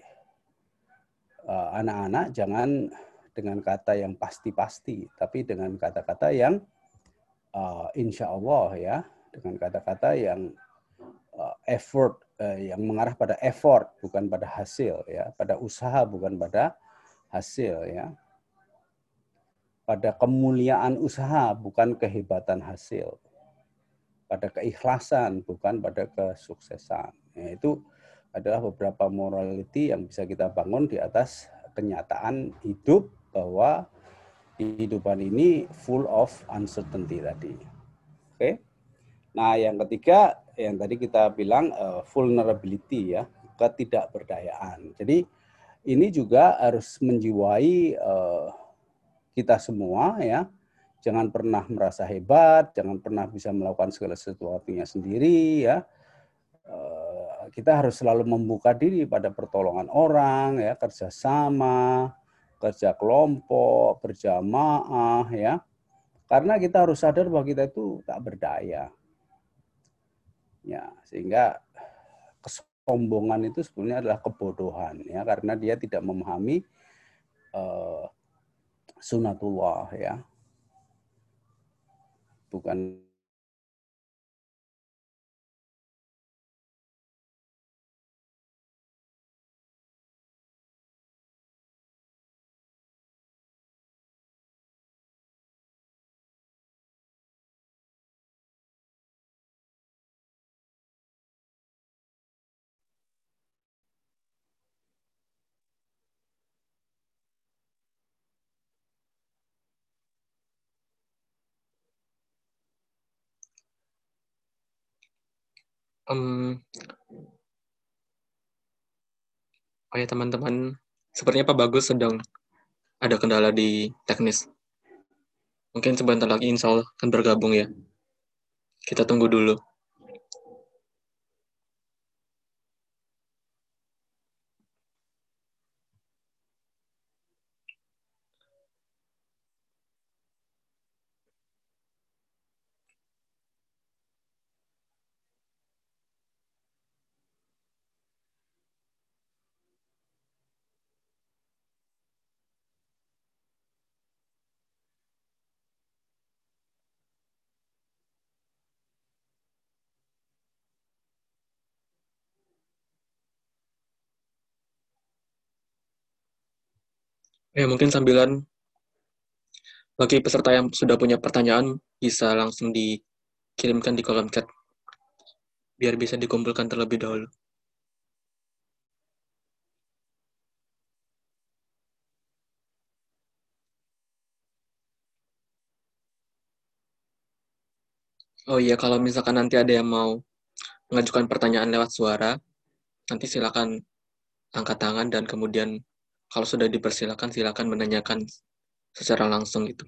anak-anak uh, jangan dengan kata yang pasti-pasti, tapi dengan kata-kata yang uh, insya Allah ya, dengan kata-kata yang uh, effort Eh, yang mengarah pada effort bukan pada hasil ya, pada usaha bukan pada hasil ya. Pada kemuliaan usaha bukan kehebatan hasil. Pada keikhlasan bukan pada kesuksesan. Ya, itu adalah beberapa morality yang bisa kita bangun di atas kenyataan hidup bahwa kehidupan ini full of uncertainty tadi. Oke. Nah, yang ketiga yang tadi kita bilang uh, vulnerability ya, ketidakberdayaan. Jadi ini juga harus menjiwai uh, kita semua ya. Jangan pernah merasa hebat, jangan pernah bisa melakukan segala sesuatunya sendiri ya. Uh, kita harus selalu membuka diri pada pertolongan orang ya, kerjasama, kerja kelompok, berjamaah ya. Karena kita harus sadar bahwa kita itu tak berdaya. Ya, sehingga kesombongan itu sebenarnya adalah kebodohan ya karena dia tidak memahami uh, sunatullah ya. Bukan Um, oh ya teman-teman, sepertinya Pak Bagus sedang ada kendala di teknis. Mungkin sebentar lagi insya Allah akan bergabung ya. Kita tunggu dulu. Ya, mungkin sambilan bagi peserta yang sudah punya pertanyaan bisa langsung dikirimkan di kolom chat biar bisa dikumpulkan terlebih dahulu. Oh iya, kalau misalkan nanti ada yang mau mengajukan pertanyaan lewat suara, nanti silakan angkat tangan dan kemudian kalau sudah dipersilakan silakan menanyakan secara langsung gitu.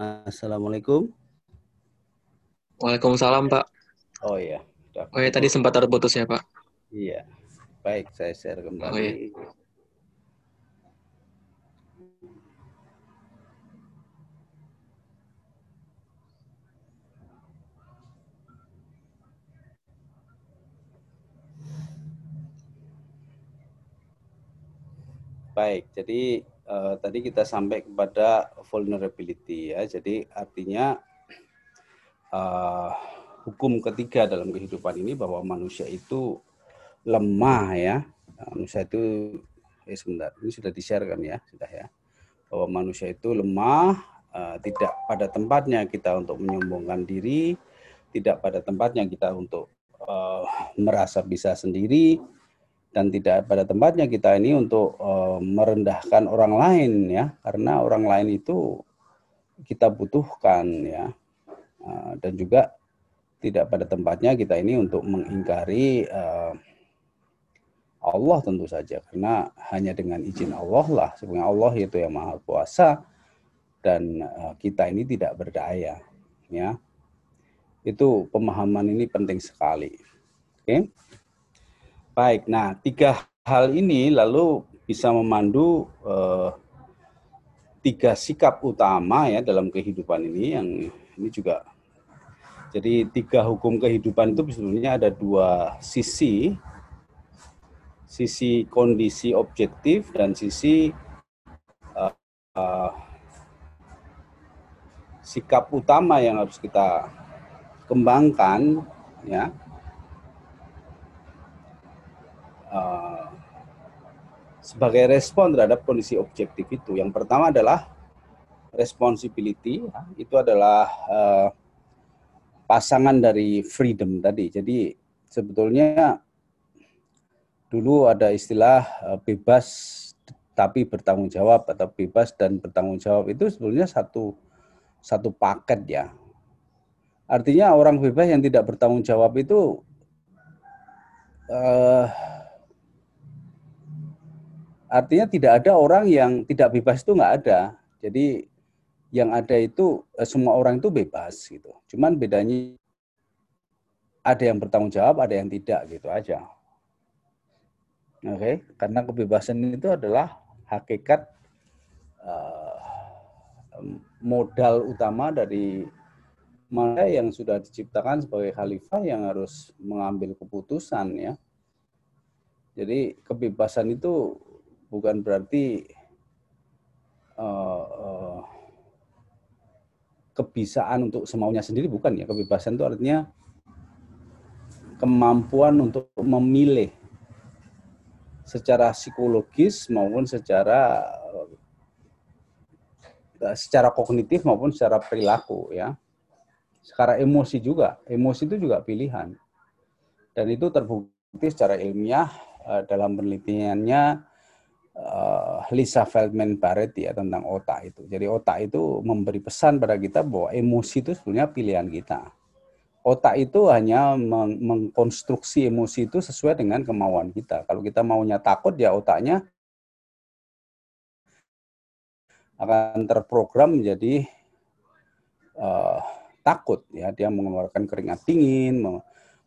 Assalamualaikum. Waalaikumsalam, Pak. Oh iya. Oh ya, tadi sempat terputus ya, Pak. Iya. Baik, saya share kembali. Oh, iya. Baik, jadi uh, tadi kita sampai kepada vulnerability ya. Jadi artinya uh, hukum ketiga dalam kehidupan ini bahwa manusia itu lemah ya. Manusia itu eh sebentar, ini sudah di-share kan ya, sudah ya. Bahwa manusia itu lemah, uh, tidak pada tempatnya kita untuk menyombongkan diri, tidak pada tempatnya kita untuk uh, merasa bisa sendiri, dan tidak pada tempatnya kita ini untuk uh, merendahkan orang lain ya. Karena orang lain itu kita butuhkan ya. Uh, dan juga tidak pada tempatnya kita ini untuk mengingkari uh, Allah tentu saja. Karena hanya dengan izin Allah lah. Sebenarnya Allah itu yang maha kuasa dan uh, kita ini tidak berdaya ya. Itu pemahaman ini penting sekali. Oke? okay? Baik, nah tiga hal ini lalu bisa memandu eh, tiga sikap utama ya dalam kehidupan ini yang ini juga. Jadi tiga hukum kehidupan itu sebenarnya ada dua sisi sisi kondisi objektif dan sisi uh, uh, sikap utama yang harus kita kembangkan ya uh, sebagai respon terhadap kondisi objektif itu. Yang pertama adalah responsibility, ya. itu adalah uh, pasangan dari freedom tadi. Jadi sebetulnya dulu ada istilah uh, bebas tapi bertanggung jawab atau bebas dan bertanggung jawab itu sebetulnya satu satu paket ya. Artinya orang bebas yang tidak bertanggung jawab itu uh, artinya tidak ada orang yang tidak bebas itu nggak ada. Jadi yang ada itu eh, semua orang itu bebas gitu. Cuman bedanya ada yang bertanggung jawab, ada yang tidak gitu aja. Oke, okay? karena kebebasan itu adalah hakikat uh, modal utama dari mana yang sudah diciptakan sebagai khalifah yang harus mengambil keputusan ya. Jadi kebebasan itu bukan berarti uh, uh, kebisaan untuk semaunya sendiri bukan ya. Kebebasan itu artinya kemampuan untuk memilih secara psikologis maupun secara uh, secara kognitif maupun secara perilaku ya. Secara emosi juga. Emosi itu juga pilihan. Dan itu terbukti secara ilmiah dalam penelitiannya uh, Lisa Feldman Barrett ya tentang otak itu. Jadi otak itu memberi pesan pada kita bahwa emosi itu sebenarnya pilihan kita. Otak itu hanya meng mengkonstruksi emosi itu sesuai dengan kemauan kita. Kalau kita maunya takut ya otaknya akan terprogram menjadi uh, takut ya dia mengeluarkan keringat dingin mem,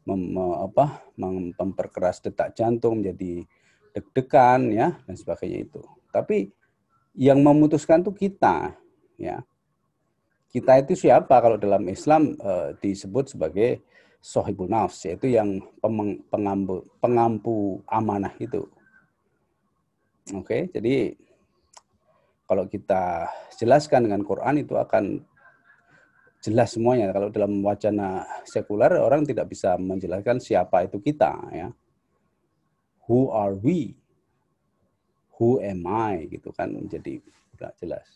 mem, apa, memperkeras detak jantung menjadi deg-degan ya dan sebagainya itu. Tapi yang memutuskan itu kita ya. Kita itu siapa kalau dalam Islam e, disebut sebagai sohibul nafs yaitu yang pengampu, pengampu amanah itu. Oke, jadi kalau kita jelaskan dengan Quran itu akan jelas semuanya. Kalau dalam wacana sekuler orang tidak bisa menjelaskan siapa itu kita ya who are we? Who am I? Gitu kan jadi nggak jelas.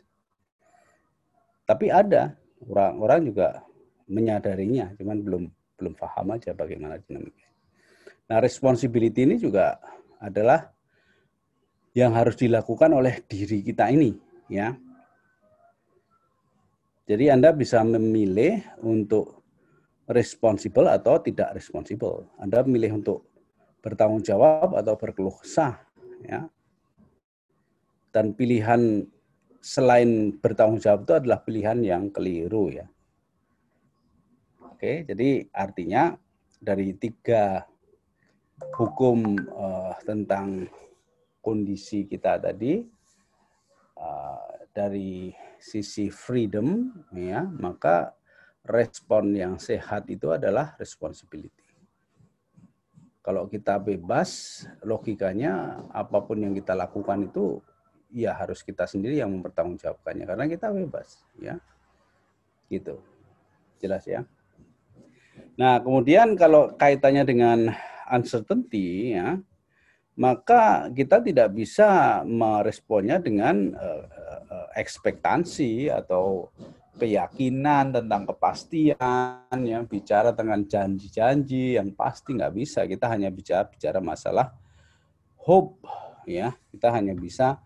Tapi ada orang-orang juga menyadarinya, cuman belum belum paham aja bagaimana dinamika. Nah, responsibility ini juga adalah yang harus dilakukan oleh diri kita ini, ya. Jadi Anda bisa memilih untuk responsible atau tidak responsible. Anda memilih untuk bertanggung jawab atau berkeluh kesah ya. Dan pilihan selain bertanggung jawab itu adalah pilihan yang keliru ya. Oke jadi artinya dari tiga hukum uh, tentang kondisi kita tadi uh, dari sisi freedom ya maka respon yang sehat itu adalah responsibility kalau kita bebas, logikanya apa pun yang kita lakukan itu ya harus kita sendiri yang mempertanggungjawabkannya karena kita bebas, ya. Gitu. Jelas ya. Nah, kemudian kalau kaitannya dengan uncertainty ya, maka kita tidak bisa meresponnya dengan uh, uh, ekspektasi atau keyakinan tentang kepastian yang bicara dengan janji-janji yang pasti nggak bisa. Kita hanya bicara bicara masalah hope ya. Kita hanya bisa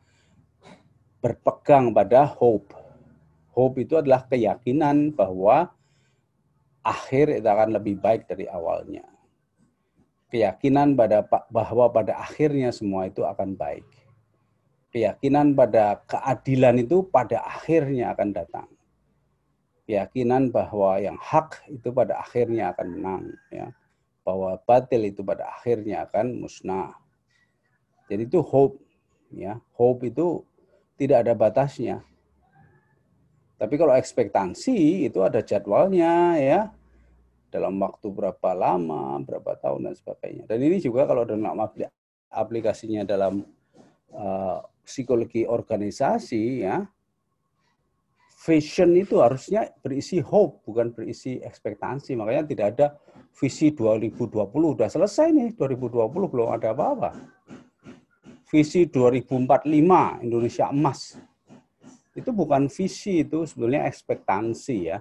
berpegang pada hope. Hope itu adalah keyakinan bahwa akhir itu akan lebih baik dari awalnya. Keyakinan pada bahwa pada akhirnya semua itu akan baik. Keyakinan pada keadilan itu pada akhirnya akan datang keyakinan bahwa yang hak itu pada akhirnya akan menang ya bahwa batil itu pada akhirnya akan musnah jadi itu hope ya hope itu tidak ada batasnya Tapi kalau ekspektansi itu ada jadwalnya ya. Dalam waktu berapa lama, berapa tahun dan sebagainya. Dan ini juga kalau dalam aplikasinya dalam uh, psikologi organisasi ya. Vision itu harusnya berisi hope bukan berisi ekspektansi. Makanya tidak ada visi 2020 udah selesai nih 2020 belum ada apa-apa. Visi 2045 Indonesia emas itu bukan visi itu sebenarnya ekspektansi ya.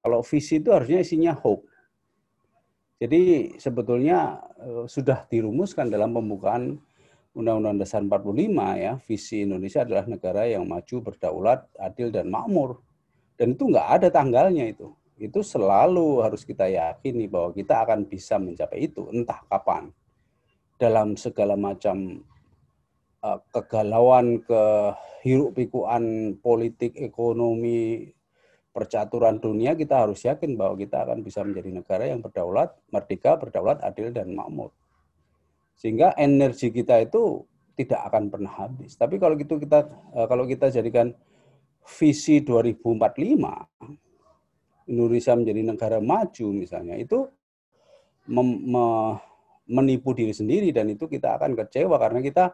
Kalau visi itu harusnya isinya hope. Jadi sebetulnya eh, sudah dirumuskan dalam pembukaan Undang-Undang Dasar 45 ya, visi Indonesia adalah negara yang maju, berdaulat, adil dan makmur. Dan itu nggak ada tanggalnya itu. Itu selalu harus kita yakini bahwa kita akan bisa mencapai itu, entah kapan. Dalam segala macam uh, kegalauan, kehiruk pikuan politik, ekonomi, percaturan dunia, kita harus yakin bahwa kita akan bisa menjadi negara yang berdaulat, merdeka, berdaulat, adil, dan makmur. Sehingga energi kita itu tidak akan pernah habis. Tapi kalau gitu kita uh, kalau kita jadikan visi 2045 Indonesia menjadi negara maju misalnya itu mem, me, menipu diri sendiri dan itu kita akan kecewa karena kita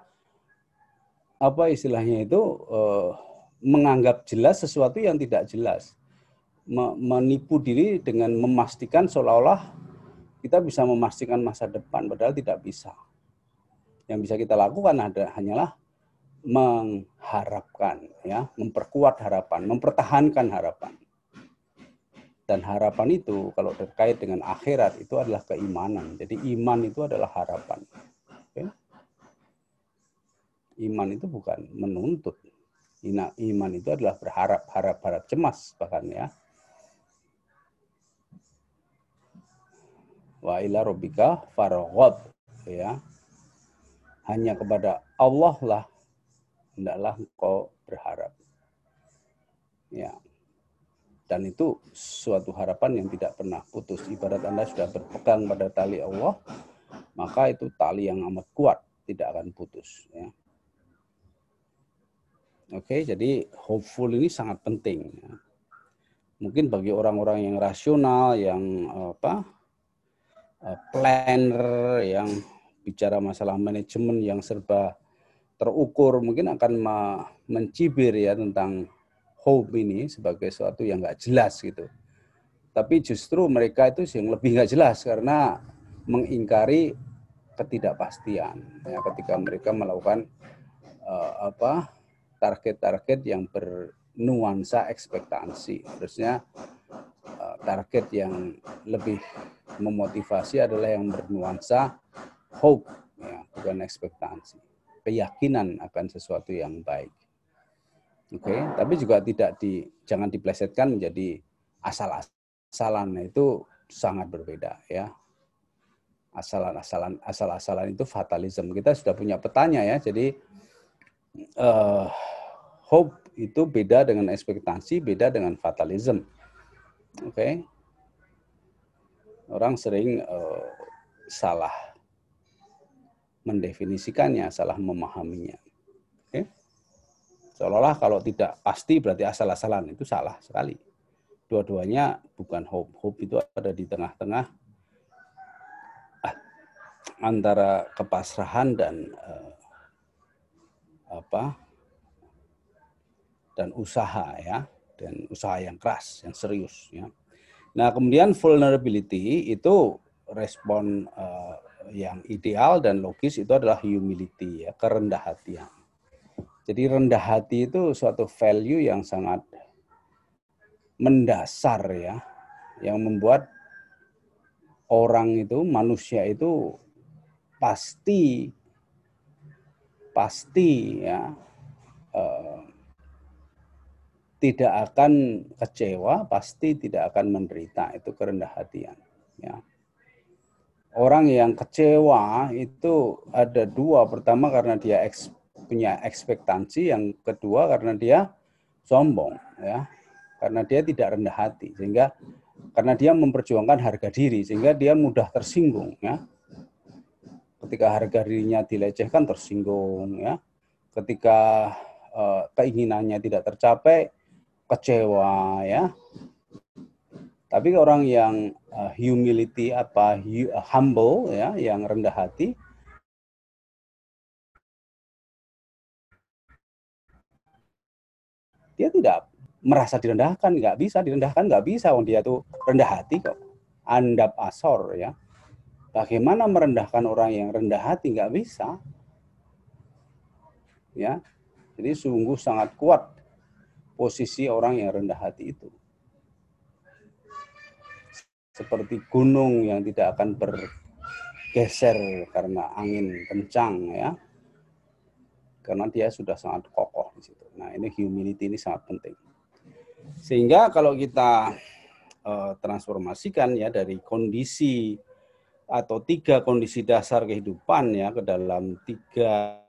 apa istilahnya itu uh, menganggap jelas sesuatu yang tidak jelas. Menipu diri dengan memastikan seolah-olah kita bisa memastikan masa depan padahal tidak bisa. Yang bisa kita lakukan ada hanyalah mengharapkan ya, memperkuat harapan, mempertahankan harapan. Dan harapan itu kalau terkait dengan akhirat itu adalah keimanan. Jadi iman itu adalah harapan. Iman itu bukan menuntut. Iman itu adalah berharap, harap, harap cemas bahkan ya. Wa ila rabbika faraghab ya. Hanya kepada Allah lah hendaklah engkau berharap. Ya. Dan itu suatu harapan yang tidak pernah putus. Ibarat Anda sudah berpegang pada tali Allah, maka itu tali yang amat kuat, tidak akan putus. Ya. Oke, jadi hopeful ini sangat penting. Ya. Mungkin bagi orang-orang yang rasional, yang apa, eh, planner, yang bicara masalah manajemen yang serba terukur, mungkin akan mencibir ya tentang hope ini sebagai sesuatu yang nggak jelas gitu. Tapi justru mereka itu yang lebih nggak jelas karena mengingkari ketidakpastian ya ketika mereka melakukan uh, apa target-target yang bernuansa ekspektasi. Harusnya uh, target yang lebih memotivasi adalah yang bernuansa hope, ya, bukan ekspektasi. Keyakinan akan sesuatu yang baik. Oke, okay? tapi juga tidak di jangan diplesetkan menjadi asal-asalan. Nah, itu sangat berbeda ya. Asalan-asalan asal-asalan itu fatalism. Kita sudah punya petanya ya. Jadi uh, hope itu beda dengan ekspektasi, beda dengan fatalism. Oke. Okay? Orang sering uh, salah mendefinisikannya, salah memahaminya. Okay? Seolah-olah kalau tidak pasti berarti asal-asalan itu salah sekali. Dua-duanya bukan hope. Hope itu ada di tengah-tengah ah, antara kepasrahan dan uh, apa dan usaha ya dan usaha yang keras yang serius ya nah kemudian vulnerability itu respon uh, yang ideal dan logis itu adalah humility ya kerendah hatian jadi rendah hati itu suatu value yang sangat mendasar ya yang membuat orang itu manusia itu pasti pasti ya eh, tidak akan kecewa, pasti tidak akan menderita. Itu kerendah hatian. Ya. Orang yang kecewa itu ada dua. Pertama karena dia eks, punya ekspektasi, yang kedua karena dia sombong, ya, karena dia tidak rendah hati, sehingga karena dia memperjuangkan harga diri, sehingga dia mudah tersinggung, ya. Ketika harga dirinya dilecehkan tersinggung ya. Ketika uh, keinginannya tidak tercapai kecewa ya. Tapi orang yang uh, humility apa hu- uh, humble ya, yang rendah hati dia tidak merasa direndahkan, nggak bisa direndahkan, nggak bisa, oh dia tuh rendah hati kok, andap asor ya. Bagaimana merendahkan orang yang rendah hati nggak bisa, ya. Jadi sungguh sangat kuat posisi orang yang rendah hati itu. Seperti gunung yang tidak akan bergeser karena angin kencang ya. Karena dia sudah sangat kokoh di situ. Nah, ini humility ini sangat penting. Sehingga kalau kita uh, transformasikan ya dari kondisi atau tiga kondisi dasar kehidupan ya ke dalam tiga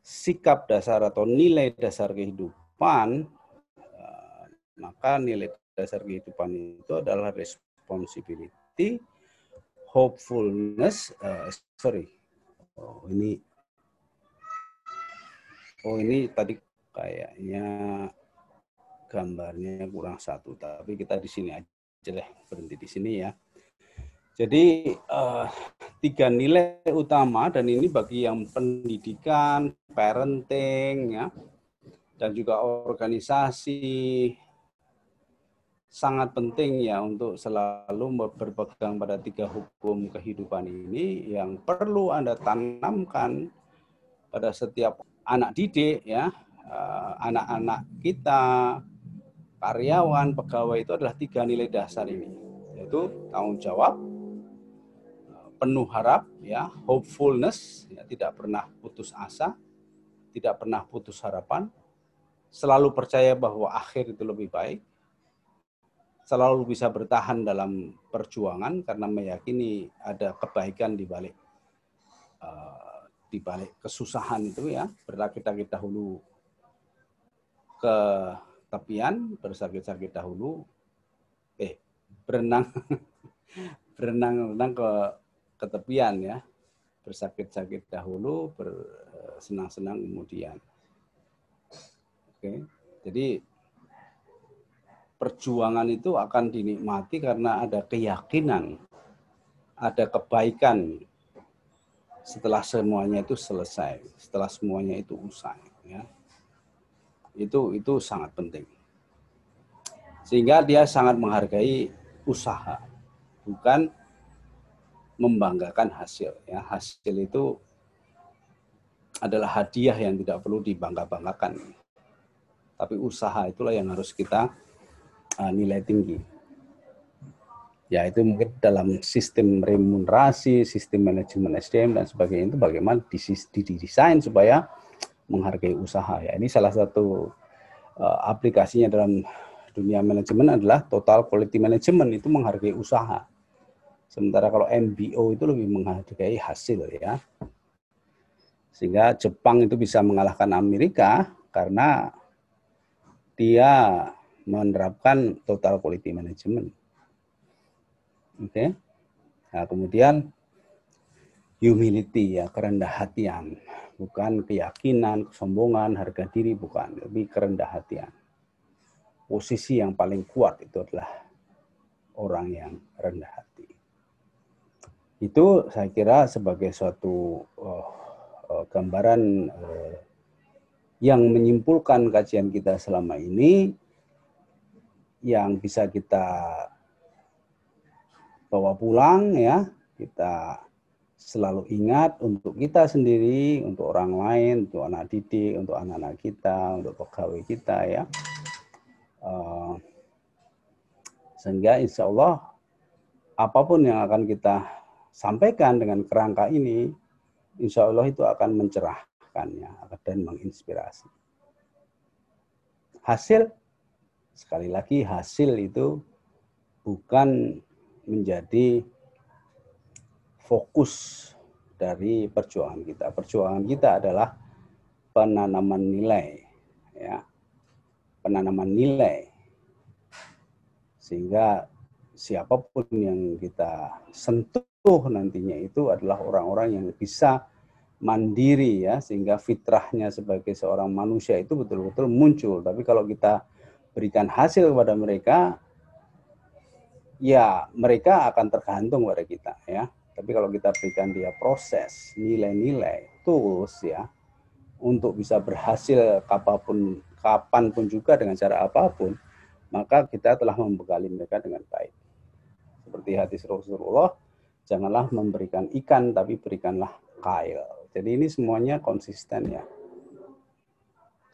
sikap dasar atau nilai dasar kehidupan, uh, maka nilai dasar kehidupan itu adalah responsibility, hopefulness, uh, sorry, oh, ini Oh ini tadi kayaknya gambarnya kurang satu, tapi kita di sini aja deh berhenti di sini ya. Jadi uh, tiga nilai utama dan ini bagi yang pendidikan, parenting ya, dan juga organisasi sangat penting ya untuk selalu berpegang pada tiga hukum kehidupan ini yang perlu Anda tanamkan pada setiap anak didik ya. Anak-anak kita karyawan pegawai itu adalah tiga nilai dasar ini yaitu tanggung jawab penuh harap ya hopefulness ya tidak pernah putus asa tidak pernah putus harapan selalu percaya bahwa akhir itu lebih baik selalu bisa bertahan dalam perjuangan karena meyakini ada kebaikan di balik di balik kesusahan itu ya. Berakit-akit dahulu ke tepian bersakit-sakit dahulu eh berenang (laughs) berenang-renang ke ke tepian ya. Bersakit-sakit dahulu bersenang-senang kemudian. Oke jadi perjuangan itu akan dinikmati karena ada keyakinan ada kebaikan setelah semuanya itu selesai, setelah semuanya itu usai, ya. Itu itu sangat penting. Sehingga dia sangat menghargai usaha, bukan membanggakan hasil, ya. Hasil itu adalah hadiah yang tidak perlu dibangga-banggakan. Tapi usaha itulah yang harus kita uh, nilai tinggi ya itu mungkin dalam sistem remunerasi, sistem manajemen SDM dan sebagainya itu bagaimana didesain supaya menghargai usaha ya. Ini salah satu uh, aplikasinya dalam dunia manajemen adalah total quality management itu menghargai usaha. Sementara kalau MBO itu lebih menghargai hasil ya. Sehingga Jepang itu bisa mengalahkan Amerika karena dia menerapkan total quality management. Oke. Okay. Nah, kemudian humility ya, kerendah hatian. Bukan keyakinan, kesombongan, harga diri, bukan. Tapi kerendah hatian. Posisi yang paling kuat itu adalah orang yang rendah hati. Itu saya kira sebagai suatu uh, uh, gambaran uh, yang menyimpulkan kajian kita selama ini yang bisa kita bawa pulang ya kita selalu ingat untuk kita sendiri, untuk orang lain, untuk anak didik, untuk anak-anak kita, untuk pegawai kita ya. Uh, sehingga insya Allah apa pun yang akan kita sampaikan dengan kerangka ini, insya Allah itu akan mencerahkannya dan menginspirasi. Hasil, sekali lagi hasil itu bukan menjadi fokus dari perjuangan kita. Perjuangan kita adalah penanaman nilai, ya, penanaman nilai, sehingga siapa pun yang kita sentuh nantinya itu adalah orang-orang yang bisa mandiri ya, sehingga fitrahnya sebagai seorang manusia itu betul-betul muncul. Tapi kalau kita berikan hasil kepada mereka, ya mereka akan tergantung pada kita ya. Tapi kalau kita berikan dia proses, nilai-nilai, tools ya, untuk bisa berhasil kapan pun, kapan pun juga dengan cara apa pun, maka kita telah membekali mereka dengan baik. Seperti hadis Rasulullah, janganlah memberikan ikan, tapi berikanlah kail. Jadi ini semuanya konsisten ya.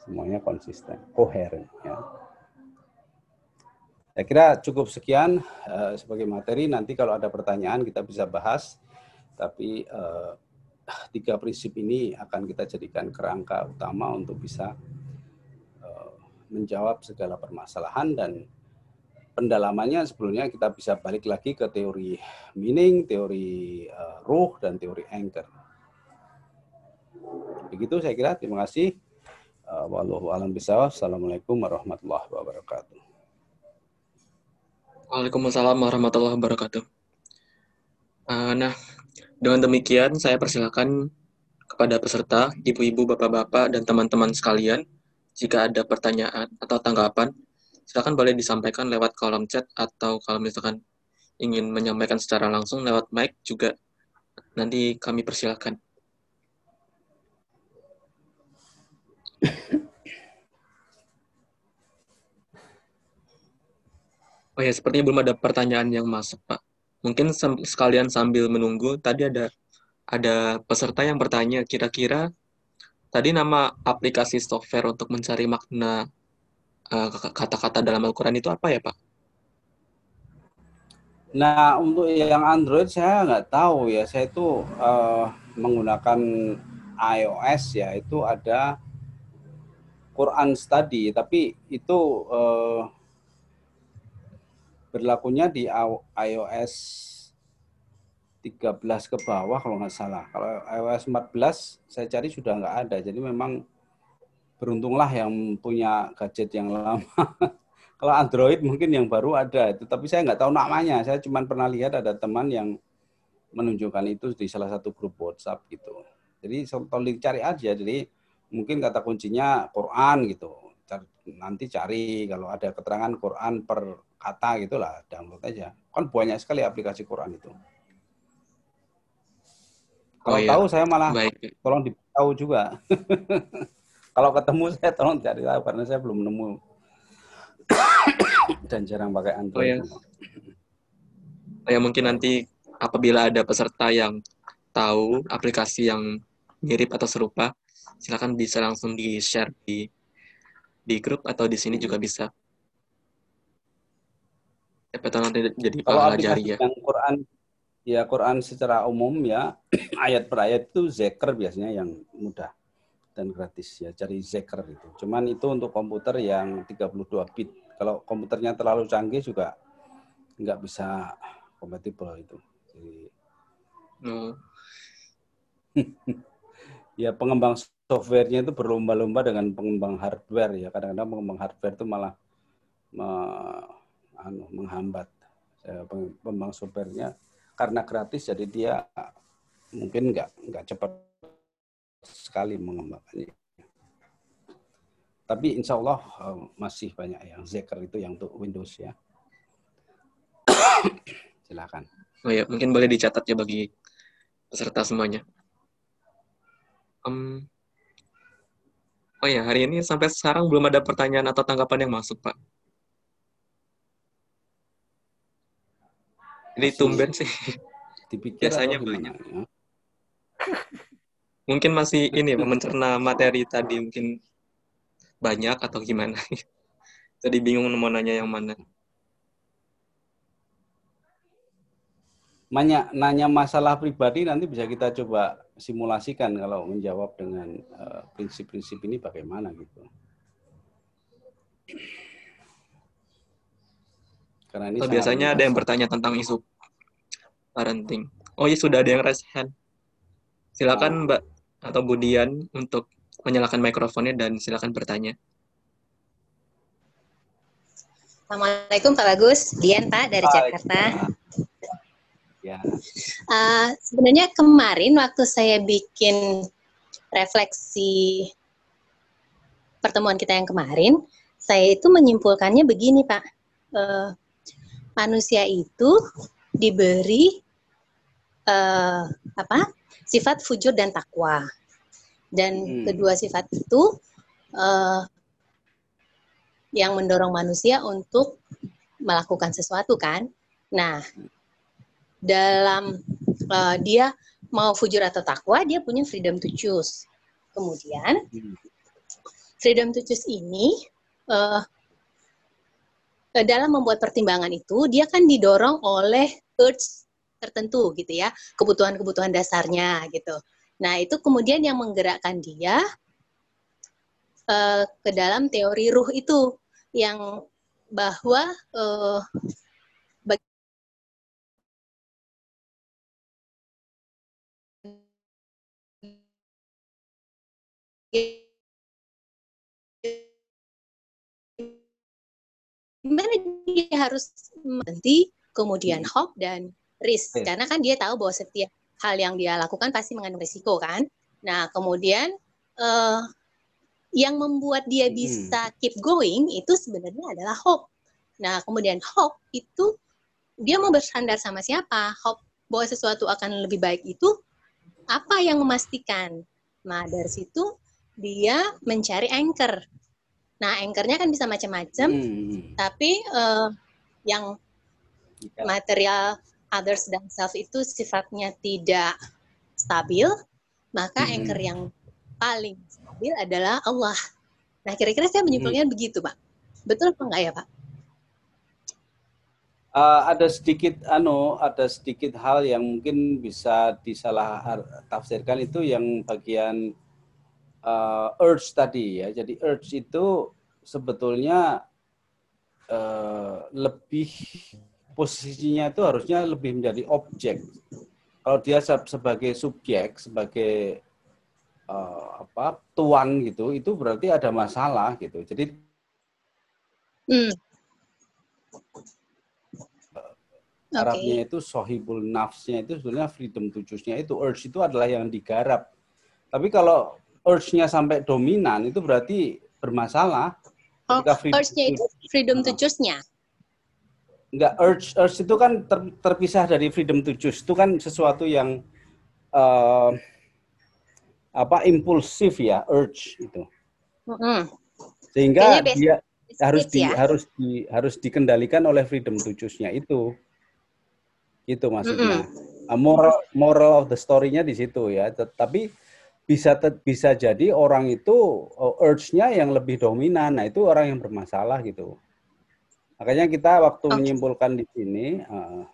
Semuanya konsisten, koheren ya. Saya kira cukup sekian uh, sebagai materi. Nanti kalau ada pertanyaan kita bisa bahas. Tapi uh, tiga prinsip ini akan kita jadikan kerangka utama untuk bisa uh, menjawab segala permasalahan dan pendalamannya sebelumnya kita bisa balik lagi ke teori meaning, teori uh, ruh, dan teori anchor. Begitu saya kira. Terima kasih. Uh, Wallahu a'lam bishawab. Assalamualaikum warahmatullahi wabarakatuh. Waalaikumsalam warahmatullahi wabarakatuh. Uh, nah, dengan demikian saya persilakan kepada peserta, ibu-ibu, bapak-bapak, dan teman-teman sekalian, jika ada pertanyaan atau tanggapan, silakan boleh disampaikan lewat kolom chat atau kalau misalkan ingin menyampaikan secara langsung lewat mic juga nanti kami persilakan. (laughs) Oh ya, sepertinya belum ada pertanyaan yang masuk, Pak. Mungkin sekalian sambil menunggu, tadi ada ada peserta yang bertanya, kira-kira tadi nama aplikasi software untuk mencari makna eh, kata-kata uh, dalam Al-Quran itu apa ya, Pak? Nah, untuk yang Android saya nggak tahu ya. Saya itu uh, menggunakan iOS ya. Itu ada Quran Study, tapi itu uh, berlakunya di iOS 13 ke bawah kalau nggak salah. Kalau iOS 14 saya cari sudah nggak ada. Jadi memang beruntunglah yang punya gadget yang lama. (laughs) kalau Android mungkin yang baru ada itu, tapi saya nggak tahu namanya. Saya cuma pernah lihat ada teman yang menunjukkan itu di salah satu grup WhatsApp gitu. Jadi tolong dicari aja. Jadi mungkin kata kuncinya Quran gitu. Nanti cari kalau ada keterangan Quran per kata gitulah download aja kan banyak sekali aplikasi Quran itu kalau oh, iya. tahu saya malah Baik. tolong ditahu juga (laughs) kalau ketemu saya tolong cari tahu karena saya belum nemu (coughs) dan jarang pakai Android. Oh ya. Oh ya mungkin nanti apabila ada peserta yang tahu aplikasi yang mirip atau serupa, silakan bisa langsung di share di di grup atau di sini juga bisa. Siapa tahu nanti jadi pahala ya. Yang Quran ya Quran secara umum ya (clears throat) ayat per ayat itu zeker biasanya yang mudah dan gratis ya cari zeker itu. Cuman itu untuk komputer yang 32 bit. Kalau komputernya terlalu canggih juga nggak bisa kompatibel itu. Jadi no. (laughs) ya pengembang softwarenya itu berlomba-lomba dengan pengembang hardware ya. Kadang-kadang pengembang hardware itu malah anu, menghambat pembang softwarenya karena gratis jadi dia mungkin nggak nggak cepat sekali mengembangkannya. Tapi insya Allah eh, masih banyak yang Zeker itu yang untuk Windows ya. (coughs) Silakan. Oh ya, mungkin boleh dicatat ya bagi peserta semuanya. Um, oh ya, hari ini sampai sekarang belum ada pertanyaan atau tanggapan yang masuk, Pak. Ini tumben sih. Dipikir Biasanya banyak. Ya? mungkin masih (laughs) ini mencerna materi tadi mungkin banyak atau gimana. (laughs) Jadi bingung mau nanya yang mana. Nanya, nanya masalah pribadi nanti bisa kita coba simulasikan kalau menjawab dengan eh, prinsip-prinsip uh, ini bagaimana gitu. Karena ini oh, biasanya ada yang bertanya tentang isu parenting. Oh iya sudah ada yang raise hand. Silakan Mbak atau Budian untuk menyalakan mikrofonnya dan silakan bertanya. Assalamualaikum Pak Bagus, Dian Pak dari Jakarta. Ya. Uh, sebenarnya kemarin waktu saya bikin refleksi pertemuan kita yang kemarin, saya itu menyimpulkannya begini Pak, uh, manusia itu diberi uh, apa sifat fujur dan takwa, dan hmm. kedua sifat itu uh, yang mendorong manusia untuk melakukan sesuatu kan. Nah, dalam uh, dia mau fujur atau takwa, dia punya freedom to choose. Kemudian, freedom to choose ini uh, dalam membuat pertimbangan itu, dia kan didorong oleh urge tertentu gitu ya, kebutuhan-kebutuhan dasarnya gitu. Nah, itu kemudian yang menggerakkan dia uh, ke dalam teori ruh itu yang bahwa uh, gimana dia harus berhenti kemudian hmm. hope dan risk hmm. karena kan dia tahu bahwa setiap hal yang dia lakukan pasti mengandung risiko kan nah kemudian uh, yang membuat dia hmm. bisa keep going itu sebenarnya adalah hope. Nah, kemudian hope itu dia mau bersandar sama siapa? Hope bahwa sesuatu akan lebih baik itu apa yang memastikan? Nah, dari situ dia mencari anchor. Nah, anchornya kan bisa macam-macam, hmm. tapi uh, yang yeah. material others dan self itu sifatnya tidak stabil, maka hmm. anchor yang paling stabil adalah Allah. Nah, kira-kira saya menyimpulkan hmm. begitu, Pak. Betul apa enggak ya, Pak? Uh, ada sedikit ano ada sedikit hal yang mungkin bisa disalah tafsirkan itu yang bagian uh, urge tadi ya jadi urge itu sebetulnya uh, lebih posisinya itu harusnya lebih menjadi objek kalau dia sebagai subjek sebagai uh, apa tuan gitu itu berarti ada masalah gitu jadi hmm. Uh, Arabnya itu sohibul nafsnya itu sebenarnya freedom to choose-nya itu urge itu adalah yang digarap. Tapi kalau urge-nya sampai dominan itu berarti bermasalah. Oh, urge-nya itu freedom to choose-nya. Enggak, urge urge itu kan ter, terpisah dari freedom to choose. Itu kan sesuatu yang uh, apa impulsif ya urge itu mm-hmm. sehingga dia harus di ya? harus di harus dikendalikan oleh freedom to choose-nya itu itu maksudnya mm-hmm. moral moral of the story-nya di situ ya tapi bisa bisa jadi orang itu oh, urge-nya yang lebih dominan nah itu orang yang bermasalah gitu makanya kita waktu okay. menyimpulkan di sini uh,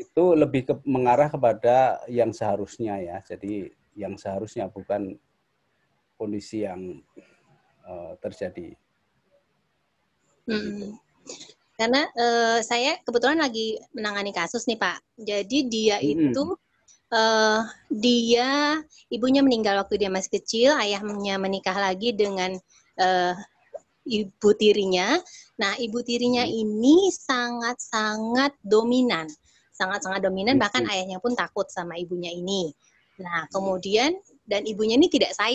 itu lebih ke, mengarah kepada yang seharusnya ya jadi yang seharusnya bukan kondisi yang uh, terjadi. Hmm. Karena uh, saya kebetulan lagi menangani kasus nih Pak. Jadi dia hmm. itu uh, dia ibunya meninggal waktu dia masih kecil, ayahnya menikah lagi dengan uh, ibu tirinya. Nah, ibu tirinya hmm. ini sangat-sangat dominan, sangat-sangat dominan. Bahkan hmm. ayahnya pun takut sama ibunya ini. Nah, kemudian dan ibunya ini tidak sayang